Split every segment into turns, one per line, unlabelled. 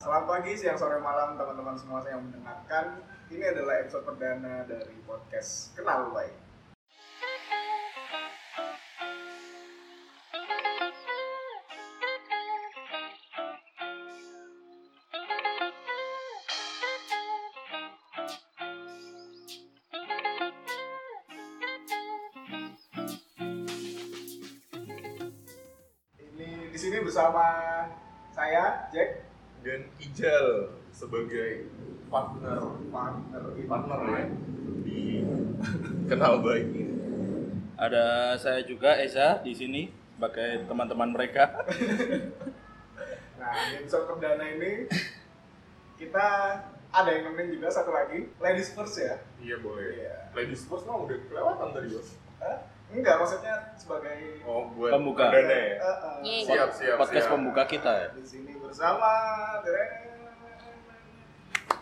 Selamat pagi, siang, sore, malam teman-teman semua yang mendengarkan. Ini adalah episode perdana dari podcast Kenal Baik.
Sebagai partner
partner
partner ya di kenal baik ini.
Ada saya juga Eza di sini sebagai teman-teman mereka.
Nah, di episode perdana ini kita ada yang nemenin juga satu lagi, ladies first ya.
Iya boleh.
Iya.
Ladies first mah udah kelewatan tadi bos.
Hah? Enggak, maksudnya sebagai
Oh buat
Pembuka.
perdana ya.
Eh,
Yeay.
Siap siap.
Podcast
siap.
pembuka kita ya.
di sini bersama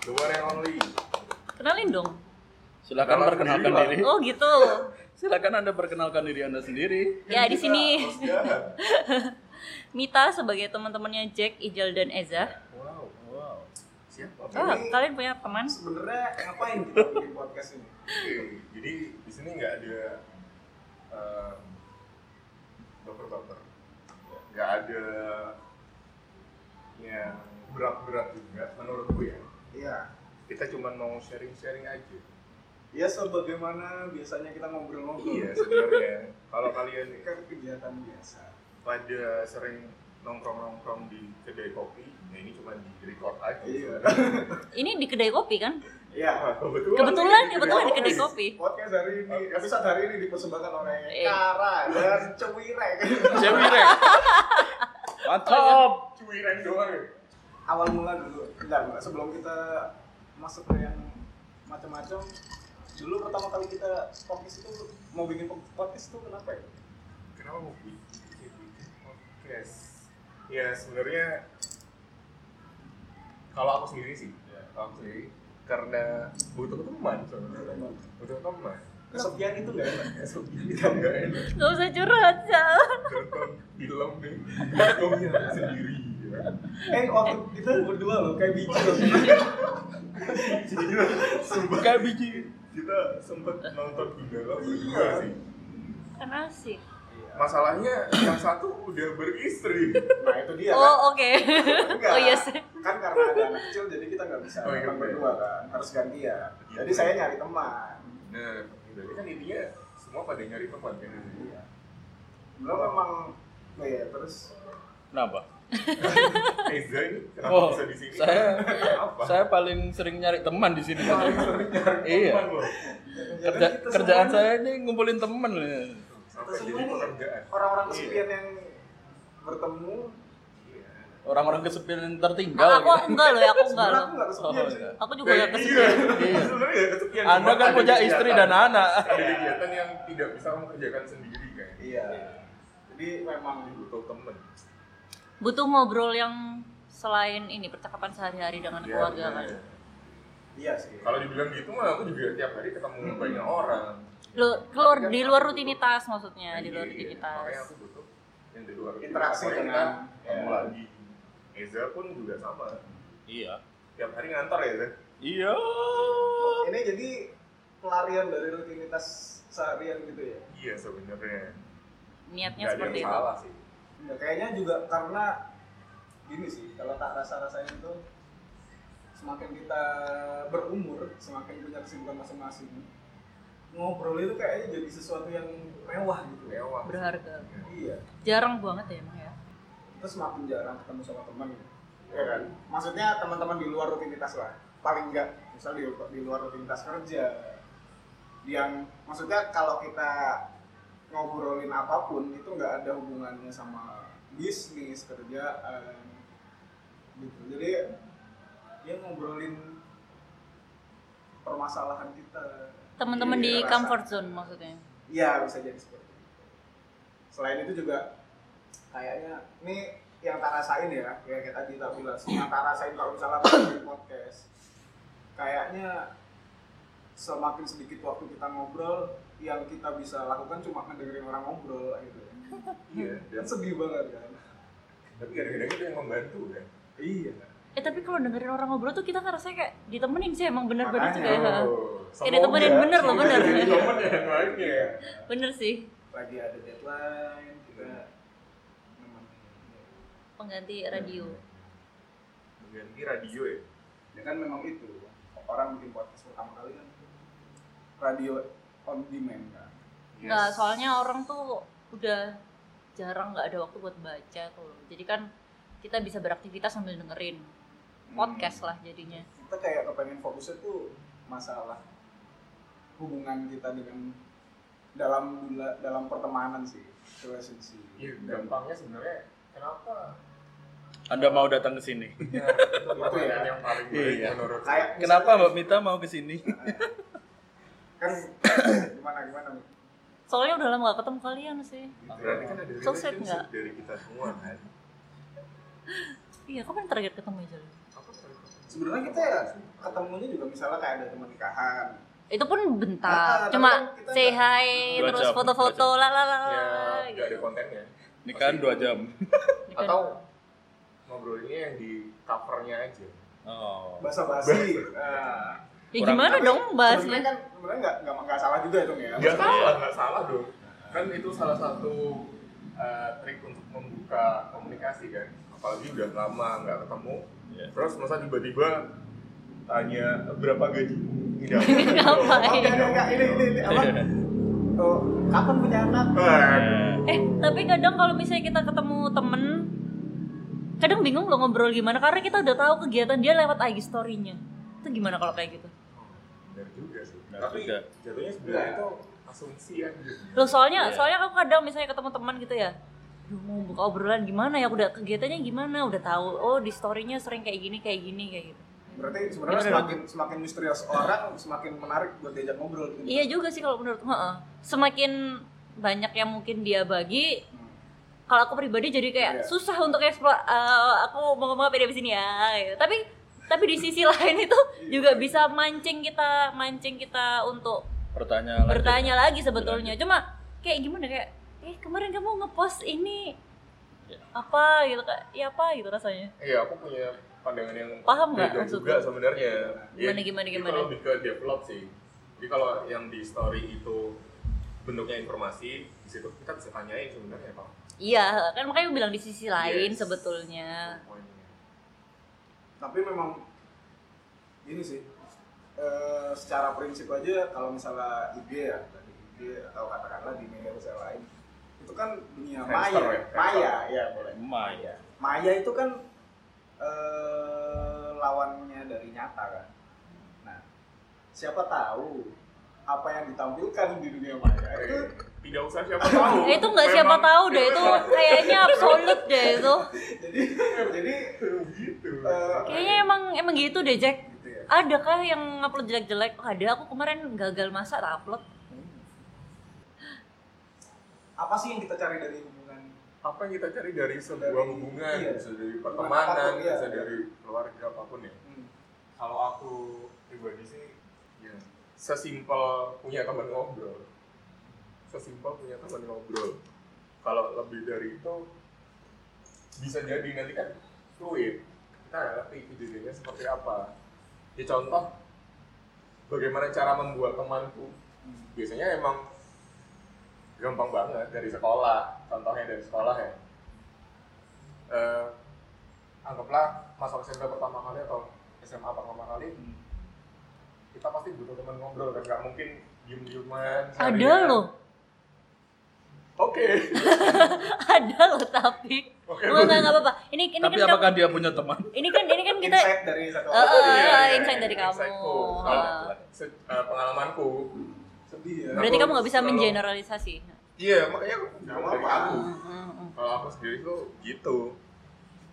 The one and only.
Kenalin dong.
Silakan
Kenalan
perkenalkan
sendiri,
diri.
Oh gitu.
Silakan Anda perkenalkan diri Anda sendiri.
Ya di sini. Mita sebagai teman-temannya Jack, Ijal dan Eza.
Wow.
Wow.
Siapa?
Oh,
Ini-
kalian punya teman?
sebenarnya ngapain kita bikin podcast ini?
Oke, jadi di sini nggak ada eh, baper-baper, nggak ada yang berat-berat juga menurutku ya.
Iya.
Kita cuma mau sharing-sharing aja.
Ya sebagaimana biasanya kita ngobrol-ngobrol.
Iya sebenarnya kalau kalian
Ini kan kegiatan biasa.
pada sering nongkrong-nongkrong di kedai kopi, ya ini cuma di record aja.
Iya.
Ini di kedai kopi kan?
Iya.
Wah, kebetulan.
Kebetulan,
nih,
kebetulan di kedai kopi.
Podcast hari ini, episode hari ini dipersembahkan oleh
Eh.
Kara dan Cewirek.
Cewirek. Mantap.
Cuiran doang ya.
Awal mula dulu, enggak, enggak, sebelum kita masuk ke yang macam-macam, dulu pertama kali kita podcast itu mau bikin podcast itu kenapa ya?
Kenapa mau bikin podcast? Ya sebenarnya kalau aku sendiri sih, ya, kalau aku sendiri karena butuh teman sebenarnya. Butuh teman.
Kesepian itu enggak enak.
Kita nggak enak
Gak usah curhat, Sal.
nonton film nih, bioskopnya sendiri. Ya.
Eh, waktu kita berdua loh, kayak biji loh.
Sumpah.
Kayak biji.
Kita sempet nonton Gundala berdua
Iya.
sih.
Kan asik.
Masalahnya yang satu udah beristri.
Nah, itu dia kan.
Oh oke.
Enggak.
Oh iya sih.
Kan karena ada anak kecil jadi kita nggak bisa
Oh, iya, iya.
berdua kan, harus gantian.
Iya.
Jadi saya nyari teman.
Nah, berarti kan intinya semua pada nyari teman kan.
Iya. Belum memang oh iya, terus
Kenapa?
Eza ini kenapa
Oh,
bisa di sini?
saya
apa?
saya paling sering nyari teman di sini.
paling sering nyari
Iya.
teman loh.
Kerja, kerjaan saya ini ngumpulin teman. ya.
Sampai jadi
ini
pekerjaan.
orang-orang
Iya.
kesepian yang bertemu.
Iya.
Orang-orang kesepian yang tertinggal.
Aku
gitu.
enggak loh, ya, aku enggak loh.
aku
Oh, enggak.
Aku juga
Nah,
gak
iya.
kesepian.
Iya.
Sebenarnya ya kesepian.
Anda kan punya istri dan anak.
Ada kegiatan yang tidak bisa kamu kerjakan sendiri kan.
Iya. Jadi memang
Butuh temen.
Butuh ngobrol yang selain ini percakapan sehari-hari dengan
Ya,
keluarga kan.
iya sih.
Kalau dibilang gitu mah aku juga tiap hari ketemu banyak orang.
Lu keluar di luar rutinitas maksudnya, di luar
Iya,
rutinitas.
Makanya aku butuh yang di luar
Interaksi dengan-
kita ketemu
ya.
lagi. Eza pun juga sama.
Iya.
Tiap hari ngantor ya, Eza?
Iya.
Ini jadi pelarian dari rutinitas seharian gitu ya.
Iya sebenarnya.
Niatnya
ada
seperti
yang
itu.
salah sih.
Ya, kayaknya juga karena gini sih, kalau tak rasa-rasain itu semakin kita berumur, semakin punya kesibukan masing-masing. Ngobrol itu kayaknya jadi sesuatu yang mewah gitu.
Mewah.
Berharga.
Iya.
Jarang banget ya emang ya.
Kita semakin jarang ketemu sama teman. Ya kan? Maksudnya teman-teman di luar rutinitas lah. Paling enggak, misal di, di luar rutinitas kerja. Yang maksudnya kalau kita ngobrolin apa pun itu nggak ada hubungannya sama bisnis, kerjaan gitu. Jadi ya ngobrolin permasalahan kita.
Teman-teman di
rasa.
comfort zone maksudnya.
Iya bisa jadi seperti itu. Selain itu juga kayaknya ini yang tak rasain ya, kayak kita tadi tak bilang, yang tak rasain kalau misalnya bikin podcast, kayaknya semakin sedikit waktu kita ngobrol, yang kita bisa lakukan cuma ngedengerin orang ngobrol gitu.
Iya.
Kan
Dan
sedih banget kan.
tapi kadang-kadang itu yang membantu kan.
Iya.
Eh tapi kalau dengerin orang ngobrol tuh kita ngerasa kayak ditemenin sih emang bener-bener juga ya. Kayak ditemenin bener loh, bener.
jadi temen yang lainnya.
Bener sih.
lagi ada deadline kita.
Pengganti radio.
Mengganti radio ya.
ya kan memang itu orang bikin podcast pertama kali kan radio on demand kan
Nggak, soalnya orang tuh udah jarang nggak ada waktu buat baca tuh. Jadi kan kita bisa beraktivitas sambil dengerin podcast lah jadinya.
kita kayak kepengen fokusnya tuh masalah hubungan kita dengan dalam dalam pertemanan sih relationship
Iya, gampangnya sebenarnya kenapa?
Anda mau datang ke sini?
Ya, itu yang paling baik
Iya.
menurut
kayak
Kenapa Mbak Mita mau ke sini?
Kan gimana gimana?
Soalnya udah lama gak ketemu kalian sih.
Berarti kan ada
So sad
relationship
nggak?
dari kita semua kan.
Iya, kapan terakhir ketemu aja?
Tadi?
sebenarnya kita ya ketemunya juga misalnya kayak ada teman nikahan
Itu pun bentar,
tapi
cuma
kan
say hi, terus foto-foto, lah lah lah
Ya,
lah.
nggak ada kontennya.
Nikahan dua jam.
Gitu.
Atau ngobrolinnya yang di covernya aja.
Oh.
basa-basi nah,
Ya
kurang-
gimana
tapi
dong bahasnya?
kan sebenarnya nggak nggak nggak salah juga dong ya
Nggak salah, nggak salah dong. Kan itu salah satu eh, trik untuk membuka komunikasi kan. Apalagi udah lama nggak ketemu.
Iya.
Terus masa tiba-tiba tanya berapa gaji? Tidak.
Ngapain?
Enggak, enggak, enggak. Ini, ini, ini, apa? Oh, kapan punya anak?
Eh, tapi kadang kalau misalnya kita ketemu temen, kadang bingung loh ngobrol gimana karena kita udah tahu kegiatan dia lewat IG story-nya. Itu gimana kalau kayak gitu?
Benar juga sih.
Benar
Tapi
juga.
jatuhnya sebenarnya itu asumsi aja.
Loh soalnya,
Iya.
soalnya aku kadang misalnya ketemu teman gitu ya, Duh, mau buka obrolan gimana ya? Udah kegiatannya gimana? Udah tahu. Oh di story-nya sering kayak gini, kayak gini, kayak gitu.
Berarti sebenarnya semakin semakin misterius orang semakin menarik buat diajak ngobrol. gitu.
Iya juga sih kalau menurut heeh. Semakin banyak yang mungkin dia bagi,
Hmm.
kalau aku pribadi jadi kayak
Iya.
susah untuk eksplor eh, aku mau ngomong apa di sini ya gitu. tapi tapi di sisi lain itu juga bisa mancing kita mancing kita untuk
Bertanya lagi.
bertanya lagi sebetulnya cuma kayak gimana kayak eh kemarin kamu ngepost ini
Iya.
apa gitu kak ya apa gitu rasanya
Iya, aku punya pandangan yang
Paham nggak
juga sebenarnya.
Gimana,
Ya,
gimana,
itu
gimana?
lebih ke develop sih. Jadi kalau yang di story itu bentuknya informasi, di situ kita bisa tanyain sebenarnya apa
iya kan makanya aku bilang di sisi lain
Yes.
sebetulnya.
Tapi memang ini sih eh, secara prinsip aja kalau misalnya IG ya, tadi IG atau katakanlah di media sosial lain itu kan dunia
Friendster
maya,
ya,
maya ya boleh.
Maya.
Maya itu kan eh, lawannya dari nyata kan. Nah, siapa tahu apa yang ditampilkan di dunia maya itu
Tidak usah siapa tahu.
Eh, itu nggak siapa tahu deh itu kayaknya absolut deh itu
jadi jadi
gitu.
eh,
kayaknya emang emang gitu deh Jack
gitu ya.
ada kah yang ngupload jelek-jelek? Oh, ada aku kemarin gagal masak tak upload.
Apa sih yang kita cari dari hubungan
Apa yang kita cari dari sebuah
Dari-
hubungan,
iya.
bisa dari pertemanan,
apa pun, iya.
bisa dari keluarga apa pun ya.
Hmm.
Kalau aku pribadi sih, ya sesimpel punya teman ngobrol. Sesimpel punya teman ngobrol. Kalau lebih dari itu, bisa jadi nanti kan fluid. Kita nggak ngerti kejadiannya seperti apa. Ya contoh, bagaimana cara membuat temanku. Biasanya emang gampang banget dari sekolah. Contohnya dari sekolah ya. Eh, anggaplah masuk SMP pertama kali atau SMA pertama kali kita pasti butuh teman ngobrol kan nggak mungkin diem dieman
Ada loh,
oke.
Ada loh tapi.
Oke,
Nggak nggak nggak apa-apa. Ini ini
Tapi
kan
apakah
kamu-
dia punya teman?
ini kan ini kan kita
insight dari satu orang.
Eh,
Iya, iya,
insight dari kamu.
insightku. Se- eh, pengalamanku.
Sedih ya.
Berarti
Kalau-
kamu nggak bisa
kalau-
mengeneralisasi.
iya makanya aku
Nggak
dari aku kalau aku sendiri tuh gitu.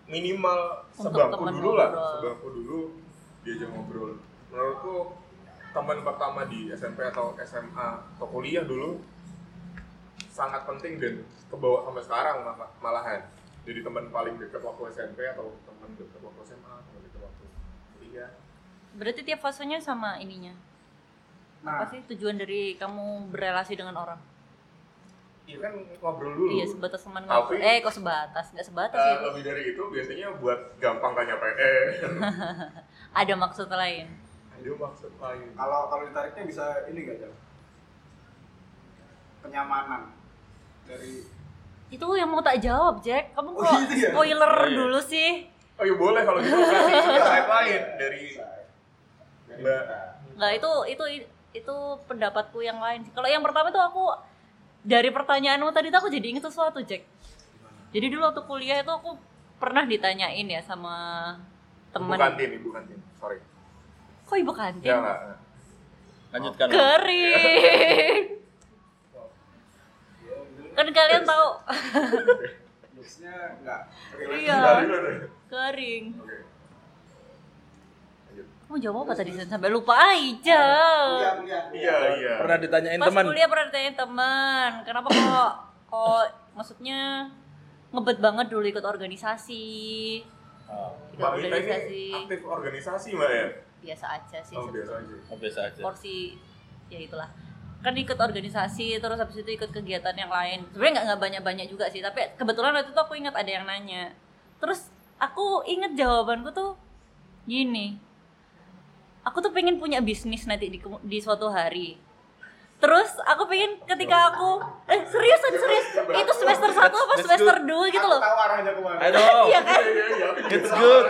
Minimal sebangku dulu lah. sebangku dulu diajak ngobrol. Menurutku teman pertama di SMP atau SMA atau kuliah dulu sangat penting dan kebawa sampai sekarang malah- malahan jadi teman paling dekat waktu SMP atau teman dekat waktu SMA teman dekat waktu kuliah
Berarti tiap fasenya sama ininya.
nah
Apa sih tujuan dari kamu berrelasi dengan orang?
Iya kan ngobrol dulu.
Iya sebatas teman ngobrol. Eh kok sebatas? Nggak sebatas
Eh,
sih.
lebih dari itu biasanya buat gampang tanya PE.
Ada maksud lain.
Ada maksud lain.
Kalau kalau ditariknya bisa ini gak Jal? Kenyamanan dari
Itu yang mau tak jawab, Jack. Kamu
Oh,
kok
gitu ya?
spoiler
Oh, iya.
dulu sih?
Oh iya boleh kalau gitu kasih insight lain dari
dari
Mbak.
kita.
Nggak, itu itu itu pendapatku yang lain. sih. Kalau yang pertama tuh aku dari pertanyaanmu tadi tuh aku jadi inget sesuatu, Jack. Jadi dulu waktu kuliah itu aku pernah ditanyain ya sama
Ibu
temen.
kantin, ibu kantin. Sorry.
Kok ibu kantin?
Ya enggak.
Lanjutkan.
Kering. Kan kalian tahu
jokesnya nggak relate.
Iya.
Deh.
kering. Kamu jawab apa tadi Sen? sampai lupa aja.
Kuliah, kuliah.
Iya, iya.
Pernah ditanyain
Pas
teman.
kuliah pernah ditanyain teman, kenapa kok kok maksudnya ngebet banget dulu ikut organisasi.
Oh,
Ikut
Mbak
organisasi.
ini aktif organisasi mbak ya?
Biasa aja sih.
Oh biasa
sebetulnya.
aja.
oh, biasa aja.
Porsi ya itulah. Kan ikut organisasi terus habis itu ikut kegiatan yang lain. Sebenarnya nggak nggak banyak-banyak juga sih, tapi kebetulan waktu itu aku ingat ada yang nanya. Terus aku inget jawabanku tuh gini. Aku tuh pengen punya bisnis nanti di, di suatu hari. Terus aku pengen ketika aku eh seriusan serius itu semester 1 apa semester. 2 gitu
Aku
loh.
tahu arahnya ke
mana.
Iya kan?
Iya, iya, iya.
It's good.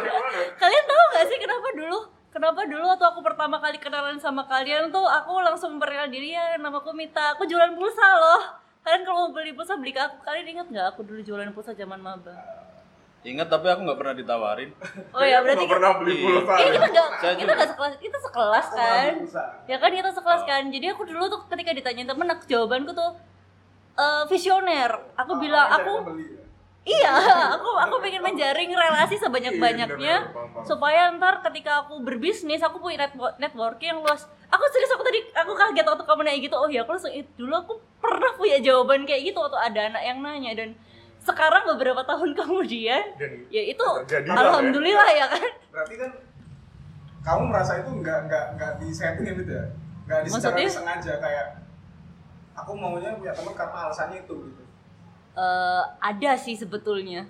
Kalian tahu gak sih kenapa dulu? Kenapa dulu waktu aku pertama kali kenalan sama kalian tuh aku langsung memperkenalkan diri ya namaku Mita. Aku jualan pulsa loh. Kalian kalau mau beli pulsa beli ke aku. Kalian ingat nggak aku dulu jualan pulsa zaman maba?
Ingat tapi aku nggak pernah ditawarin.
Oh ya
Aku
berarti
nggak pernah beli
Iya.
pulsa.
Eh, kita nggak
Saya
kita
juga.
nggak sekelas kita sekelas
Aku
kan? Ya kan kita sekelas kan. Jadi aku dulu tuh ketika ditanyain temen aku jawabanku tuh eh, visioner. Aku
Oh,
bilang aku? Iya, aku aku pengen menjaring relasi
Iya, paham, paham.
supaya ntar ketika aku berbisnis aku punya network networking yang luas. Aku serius aku tadi aku kaget waktu kamu nanya gitu. Oh ya, aku langsung "Ih, dulu aku pernah punya jawaban kayak gitu waktu ada anak yang nanya dan sekarang beberapa tahun kemudian
Dan
ya itu
ya.
alhamdulillah ya kan.
Berarti kan kamu merasa itu nggak nggak nggak di setting gitu ya? Nggak di secara
Maksudnya?
sengaja kayak aku maunya punya teman karena alasannya itu gitu.
Eh, ada sih sebetulnya.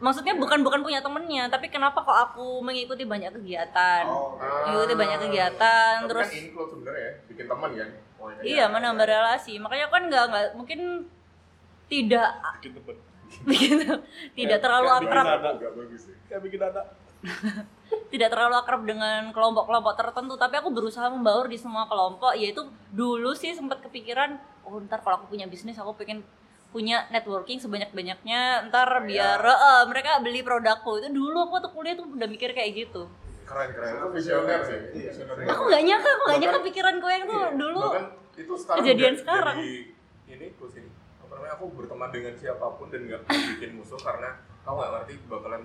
Maksudnya bukan bukan punya temennya, tapi kenapa kok aku mengikuti banyak kegiatan?
Oh, oke.
Mengikuti banyak kegiatan,
Tapi
terus
kan include sebenarnya ya, bikin teman kan. Oh,
Iya, menambah relasi. Makanya kan nggak nggak mungkin tidak
Bikin temen.
begitu, tidak terlalu akrab,
anak, nggak bagus sih.
Kayak bikin anak.
tidak terlalu akrab dengan kelompok-kelompok tertentu. Tapi aku berusaha membaur di semua kelompok. Yaitu dulu sih sempat kepikiran, oh ntar kalau aku punya bisnis, aku pengen punya networking sebanyak-banyaknya. Ntar biar eh, mereka beli produkku. Itu dulu aku tuh kuliah tuh udah mikir kayak gitu.
Keren keren, itu visioner sih.
Iya.
Visioner.
Aku nggak nyangka, aku nggak nyangka
Bahkan-
pikiranku yang tuh
Iya,
dulu.
bahkan itu sekarang
kejadian sekarang.
jadi ini terus ini apa namanya aku berteman dengan siapa pun dan nggak bikin musuh karena kamu nggak ngerti bakalan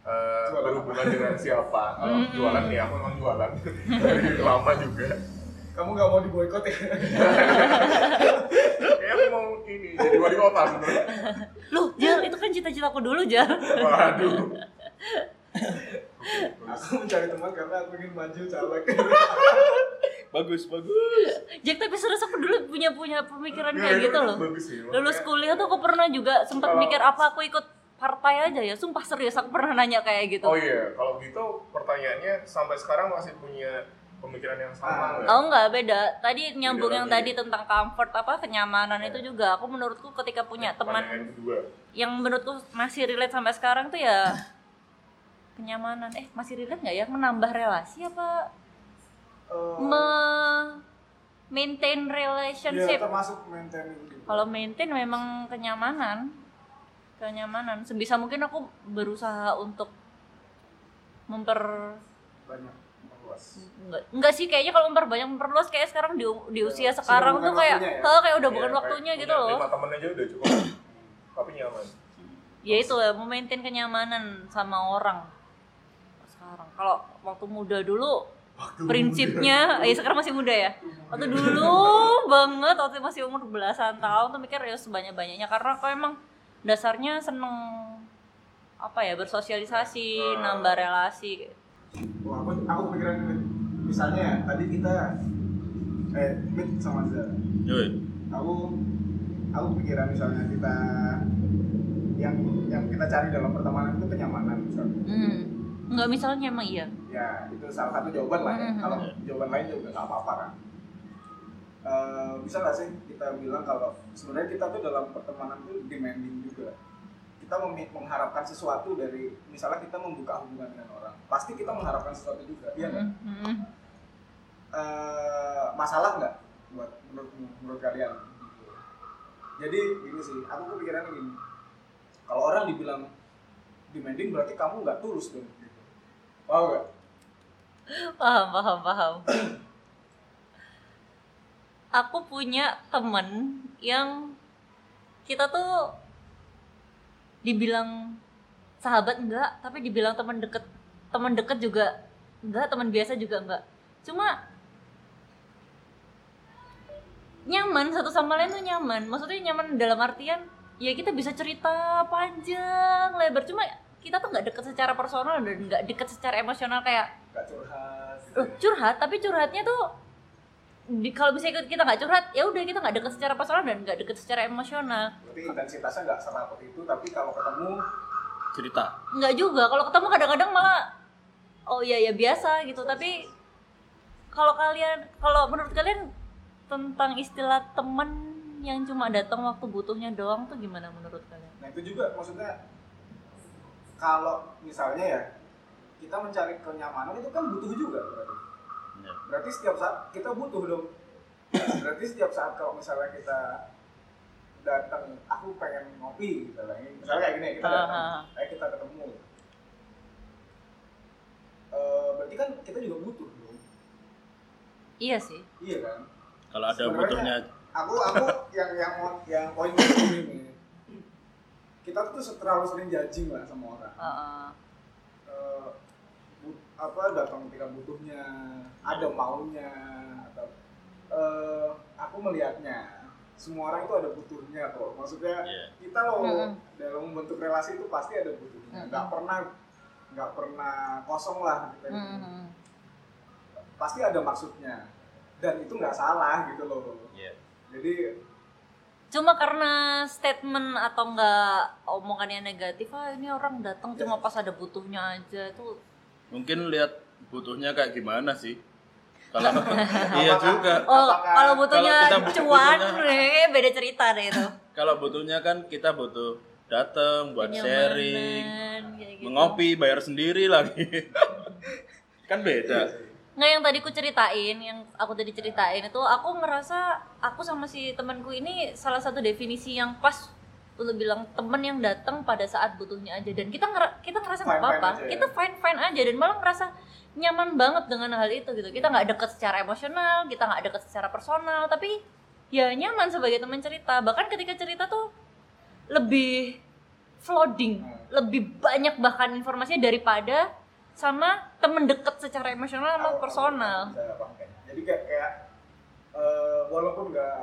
eh,
Jualan
berhubungan dengan siapa kalau
Mm-mm.
jualan nih aku emang jualan dari lama juga
Kamu nggak mau diboykot ya?
kayak aku mau ini jadi wali kota sebenarnya
Loh, Jal, itu kan cita-citaku dulu, Jal.
waduh
aku mencari teman karena aku ingin maju caleg.
Bagus, bagus.
Jack tapi serius aku dulu punya punya pemikiran
Ya,
kayak
itu
gitu loh.
bagus sih,
Lulus kuliah tuh aku pernah juga sempat
Kalau-
mikir apa aku ikut partai aja ya. Sumpah serius aku pernah nanya kayak gitu.
oh iya kalau gitu pertanyaannya sampai sekarang masih punya pemikiran yang sama
Ah.
nggak?
Oh enggak beda. Tadi nyambung
Beda
yang
lagi.
tadi tentang comfort apa kenyamanan itu juga. Aku menurutku ketika punya
Pertanyaan
teman
kedua
yang menurutku masih relate sampai sekarang tuh ya kenyamanan. Eh masih relate nggak ya? Menambah relasi apa
Eh,
me maintain
ya,
relationship?
termasuk maintaining gitu.
Kalau maintain memang kenyamanan, kenyamanan. Sebisa mungkin aku berusaha untuk memper
banyak luas.
enggak, enggak sih kayaknya kalau memperbanyak memperluas kayak sekarang di, di usia sekarang tuh kayak
ya?
kayak udah
Iya,
bukan
kayak
waktunya gitu loh.
lima temen aja udah cukup tapi nyaman
Ya itu ya, memaintain kenyamanan sama orang. Sekarang kalau waktu muda dulu prinsipnya, ya sekarang masih muda ya. Waktu dulu banget waktu masih umur belasan tahun tuh mikir ya sebanyak-banyaknya karena aku emang dasarnya seneng apa ya bersosialisasi,
Ah.
nambah relasi.
Wah, aku aku kepikiran ini. Misalnya ya, tadi kita eh meet sama Zara.
Yoi.
Aku aku pikiran misalnya kita yang yang kita cari dalam pertemanan itu kenyamanan misalnya
hmm. nggak misalnya emang iya
ya itu salah satu jawaban lah ya
Mhm.
kalau jawaban lain juga nggak apa-apa kan Eh, bisa nggak sih kita bilang kalau sebenarnya kita tuh dalam pertemanan tuh demanding juga kita mengharapkan sesuatu dari misalnya kita membuka hubungan dengan orang pasti kita mengharapkan sesuatu juga iya nggak
Hmm, hmm.
Eh, masalah nggak buat menurut menurut kalian jadi gini sih aku kepikiran gini kalau orang dibilang demanding berarti kamu nggak tulus dong gitu. Paham nggak?
paham paham paham aku punya temen yang kita tuh dibilang sahabat enggak tapi dibilang teman deket teman deket juga enggak teman biasa juga enggak. Cuma nyaman satu sama lain tuh nyaman. Maksudnya nyaman dalam artian ya kita bisa cerita panjang lebar. Cuma kita tuh nggak deket secara personal dan nggak deket secara emosional kayak
Nggak curhat.
Uh, curhat? Tapi curhatnya tuh di, kalau misalnya kita nggak curhat ya udah kita nggak deket secara personal dan nggak deket secara emosional
Berarti intensitasnya nggak serapat itu, tapi kalau ketemu
cerita
nggak juga kalau ketemu kadang-kadang malah oh iya ya biasa gitu tapi kalau kalian kalau menurut kalian tentang istilah temen yang cuma datang waktu butuhnya doang tuh gimana menurut kalian?
Nah itu juga maksudnya kalau misalnya ya kita mencari kenyamanan itu kan butuh juga berarti.
Ya.
Berarti setiap saat kita butuh dong. Berarti setiap saat kalau misalnya kita datang, aku pengen ngopi gitu lah. Misalnya kayak gini kita datang,
Ah, ah.
kayak kita ketemu. Eh, berarti kan kita juga butuh dong.
Iya sih.
Iya kan?
kalau ada
Sebenarnya-
butuhnya
aku aku yang yang yang poin ini kita tuh terlalu sering judging lah sama orang
Heeh.
Eh, bu- apa datang ketika butuhnya ada maunya atau eh, aku melihatnya semua orang itu ada butuhnya kok maksudnya
Iya.
kita loh
Mm-mm.
dalam membentuk relasi itu pasti ada butuhnya nggak
Mm-mm.
pernah nggak pernah kosong lah kita itu.
Hmm.
pasti ada maksudnya dan itu nggak salah gitu loh
Iya.
jadi
Cuma karena statement atau enggak omongannya negatif, ah ini orang datang cuma pas ada butuhnya aja tuh
mungkin lihat butuhnya kayak gimana sih kalau iya juga
Oh,
Apakah-
kalau butuhnya
kalau kita butuh-
cuan,
butuhnya-
eh, beda cerita deh itu.
kalau butuhnya kan kita butuh datang buat sharing
Kenyamanan, kayak gitu.
mengopi bayar sendiri lagi kan beda
Nggak yang tadi ku ceritain, yang aku tadi ceritain itu aku ngerasa aku sama si temanku ini salah satu definisi yang pas lu bilang temen yang datang pada saat butuhnya aja dan kita ngera- kita ngerasa nggak apa-apa
ya.
kita fine fine aja dan malah ngerasa nyaman banget dengan hal itu gitu kita nggak deket secara emosional kita nggak deket secara personal tapi ya nyaman sebagai teman cerita bahkan ketika cerita tuh lebih flooding
Hmm.
lebih banyak bahkan informasinya daripada sama temen deket secara emosional sama personal
aku bisa pakai. Jadi kayak kayak eh, walaupun nggak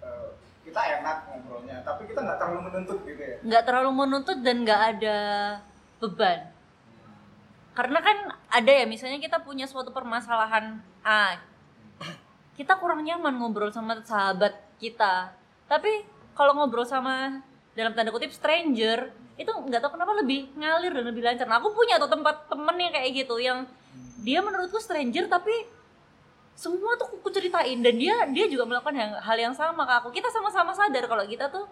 eh, kita enak ngobrolnya, tapi kita nggak terlalu menuntut gitu ya.
nggak terlalu menuntut dan nggak ada beban. Karena kan ada ya misalnya kita punya suatu permasalahan A kita kurang nyaman ngobrol sama sahabat kita. Tapi kalau ngobrol sama dalam tanda kutip stranger itu nggak tahu kenapa lebih ngalir dan lebih lancar. Nah aku punya tuh tempat temen yang kayak gitu yang dia menurutku stranger tapi semua tuh aku ceritain dan dia dia juga melakukan yang, hal yang sama ke aku. Kita sama-sama sadar kalau kita tuh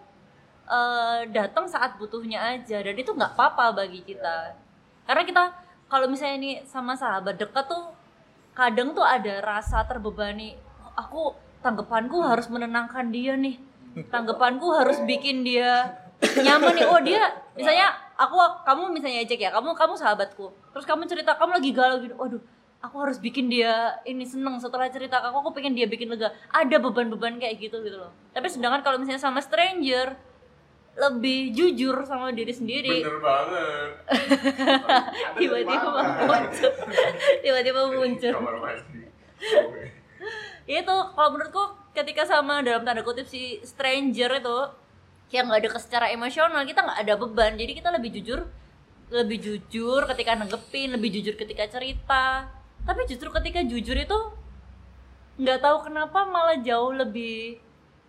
eh, datang saat butuhnya aja dan itu nggak apa-apa bagi kita. Karena kita kalau misalnya ini sama sahabat dekat tuh kadang tuh ada rasa terbebani aku tanggapanku harus menenangkan dia nih. Tanggapanku harus bikin dia nyaman nih. Oh dia misalnya aku kamu misalnya ejek ya kamu kamu sahabatku. Terus kamu cerita kamu lagi galau gitu waduh aku harus bikin dia ini seneng setelah cerita ke aku. Aku pengen dia bikin lega. Ada beban-beban kayak gitu gitu loh. Tapi sedangkan kalau misalnya sama stranger lebih jujur sama diri sendiri.
Bener banget.
Ada
tiba-tiba muncul. Tiba-tiba muncul. itu kalau menurutku ketika sama dalam tanda kutip si stranger itu yang nggak deket secara emosional kita nggak ada beban. Jadi kita lebih jujur lebih jujur ketika nanggepin lebih jujur ketika cerita tapi justru ketika jujur itu nggak tahu kenapa malah jauh lebih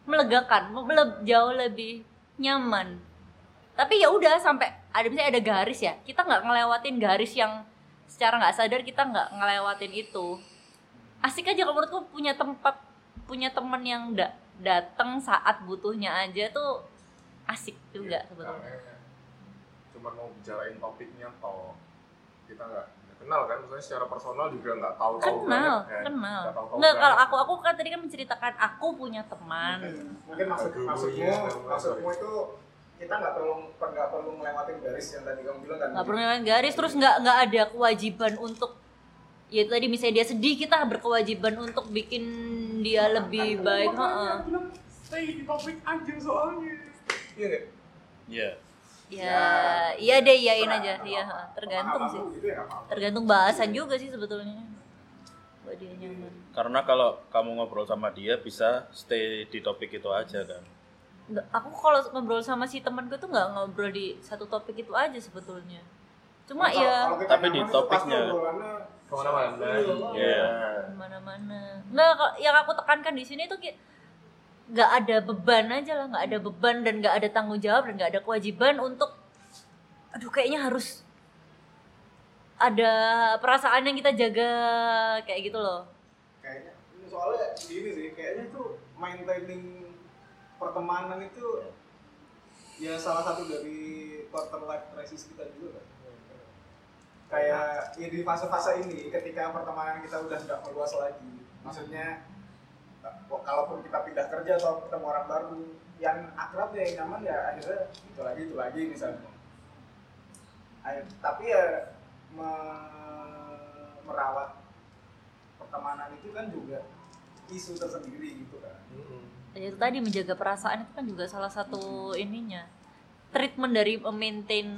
melegakan mele- jauh lebih nyaman. Tapi ya udah sampai ada misalnya ada garis ya kita nggak ngelewatin garis yang secara nggak sadar kita nggak ngelewatin itu. Asik aja kalau menurutku punya tempat punya teman yang da datang saat butuhnya aja tuh asik juga
Iya,
sebetulnya.
cuma mau bicarain topiknya toh kita nggak kenal kan? Maksudnya secara personal juga nggak tahu tahu
kenal kenal. nggak kalau aku aku kan tadi kan menceritakan aku punya teman.
Mungkin maksud
Aduh,
maksudmu
iya,
maksudmu itu kita nggak perlu nggak perlu melewati garis yang tadi kamu bilang kan?
Nggak perlu ngelawan garis terus nggak nggak ada kewajiban untuk ya itu tadi misalnya dia sedih kita berkewajiban untuk bikin dia lebih baik. heeh.
stay di topik aja soalnya. Iya
Iya.
ya iya deh iyain aja iya heeh. tergantung sih
gitu ya
tergantung bahasan juga sih sebetulnya buat dia nyaman
Karena kalau kamu ngobrol sama dia bisa stay di topik itu aja kan.
Nggak, aku kalau ngobrol sama si temanku tuh nggak ngobrol di satu topik itu aja sebetulnya cuma
Kalau-
ya
kalau kita
Tapi di topiknya.
ke
mana-mana
Iya.
ke mana-mana nggak kalau- yang aku tekankan di sini tuh kayak nggak ada beban aja lah nggak ada beban dan nggak ada tanggung jawab dan nggak ada kewajiban untuk aduh kayaknya harus ada perasaan yang kita jaga kayak gitu loh.
Kayaknya soalnya gini sih kayaknya tuh maintaining pertemanan itu ya salah satu dari quarter life crisis kita juga kan? Kayak ya di fase-fase ini ketika pertemanan kita udah nggak meluas lagi maksudnya kalaupun kita pindah kerja atau ketemu orang baru yang akrab ya yang nyaman ya akhirnya itu lagi itu lagi misalnya. Ayo, tapi ya me- merawat pertemanan itu kan juga isu tersendiri gitu kan.
Ya, itu tadi menjaga perasaan itu kan juga salah satu ininya. Treatment dari maintain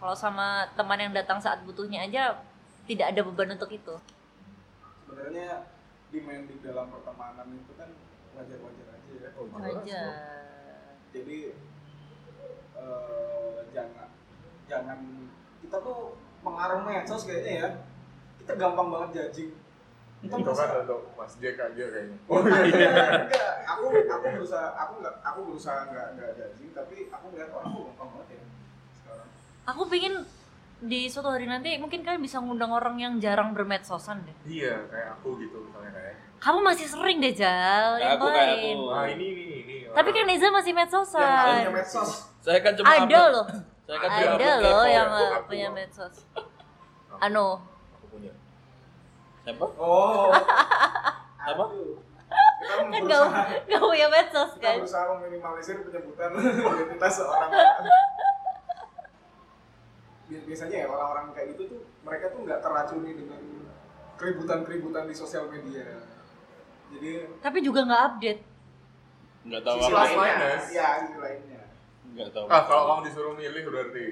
kalau sama teman yang datang saat butuhnya aja tidak ada beban untuk itu.
Sebenarnya demanding dalam pertemanan itu kan wajar-wajar aja ya.
Oh,
aja
jadi eh, jangan jangan kita tuh pengaruh medsos kayaknya ya. Kita gampang banget judging. Kita
itu kan untuk Mas Jack aja kayaknya.
Oh iya, enggak. Aku aku berusaha aku enggak aku berusaha enggak enggak judging tapi aku ngeliat orang tuh gampang banget ya sekarang.
aku pingin di suatu hari nanti mungkin kalian bisa ngundang orang yang jarang bermedsosan deh.
Iya kayak aku gitu misalnya kayak.
Kamu masih sering deh Jal yang
Aku kayak aku.
ah ini ini ini.
Tapi kan Neza masih
Yang punya
medsosan
medsos.
Saya kan cuma
ada
upload-
loh.
Saya kan cuma
ada loh yang
aku, aku.
punya medsos. Anu.
Aku punya.
Siapa?
Oh.
Apa?
Kita
kan gak, gak punya medsos
kita
kan?
berusaha meminimalisir penyebutan identitas seorang biasanya ya orang-orang kayak gitu tuh mereka tuh nggak teracuni dengan keributan-keributan di sosial media jadi
tapi juga nggak update
Enggak tahu
sisi
apa.
lainnya ya sisi lainnya
Enggak tahu.
ah kalau kamu disuruh milih berarti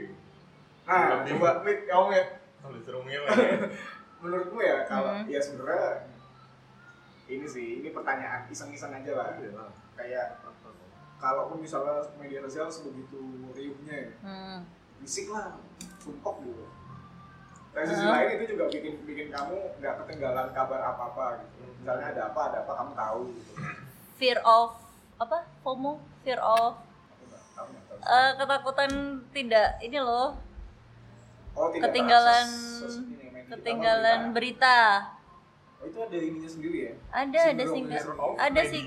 nah
Lebih.
coba mit kamu ya
kalau disuruh milih
menurutmu ya kalau
Hmm.
ya sebenarnya ini sih ini pertanyaan iseng-iseng aja lah
Iya.
kayak kalaupun misalnya media sosial sebegitu riuhnya ya,
hmm.
Bisik lah sumpok gitu. Dari sisi
Hmm.
lain itu juga bikin bikin kamu nggak ketinggalan kabar apa apa gitu misalnya ada apa ada apa kamu tahu gitu.
Fear of apa FOMO? Fear of.
Tahu
eh, ketakutan tidak ini loh.
Oh, tidak
ketinggalan
sos- ini,
ketinggalan
apa,
berita.
Oh, itu ada ininya sendiri ya?
Ada ada
Sindrom
singkat. Ada sih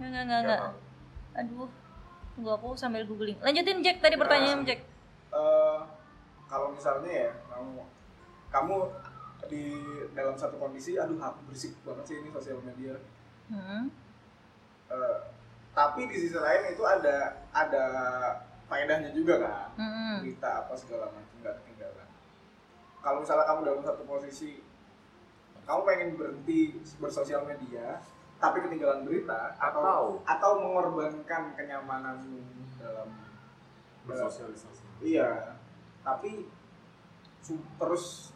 nggak nggak nggak. Aduh tunggu aku sambil googling. Lanjutin Jack. Tadi pertanyaan Jack
Eh, kalau misalnya ya kamu kamu di dalam satu kondisi aduh aku berisik banget sih ini sosial media.
Hmm.
Eh, tapi di sisi lain itu ada ada faedahnya juga kan?
Hmm.
berita apa segala macam nggak ketinggalan. Kalau misalnya kamu dalam satu posisi kamu pengen berhenti bersosial media tapi ketinggalan berita atau atau. mengorbankan kenyamananmu dalam
bersosialisasi
iya. Tapi terus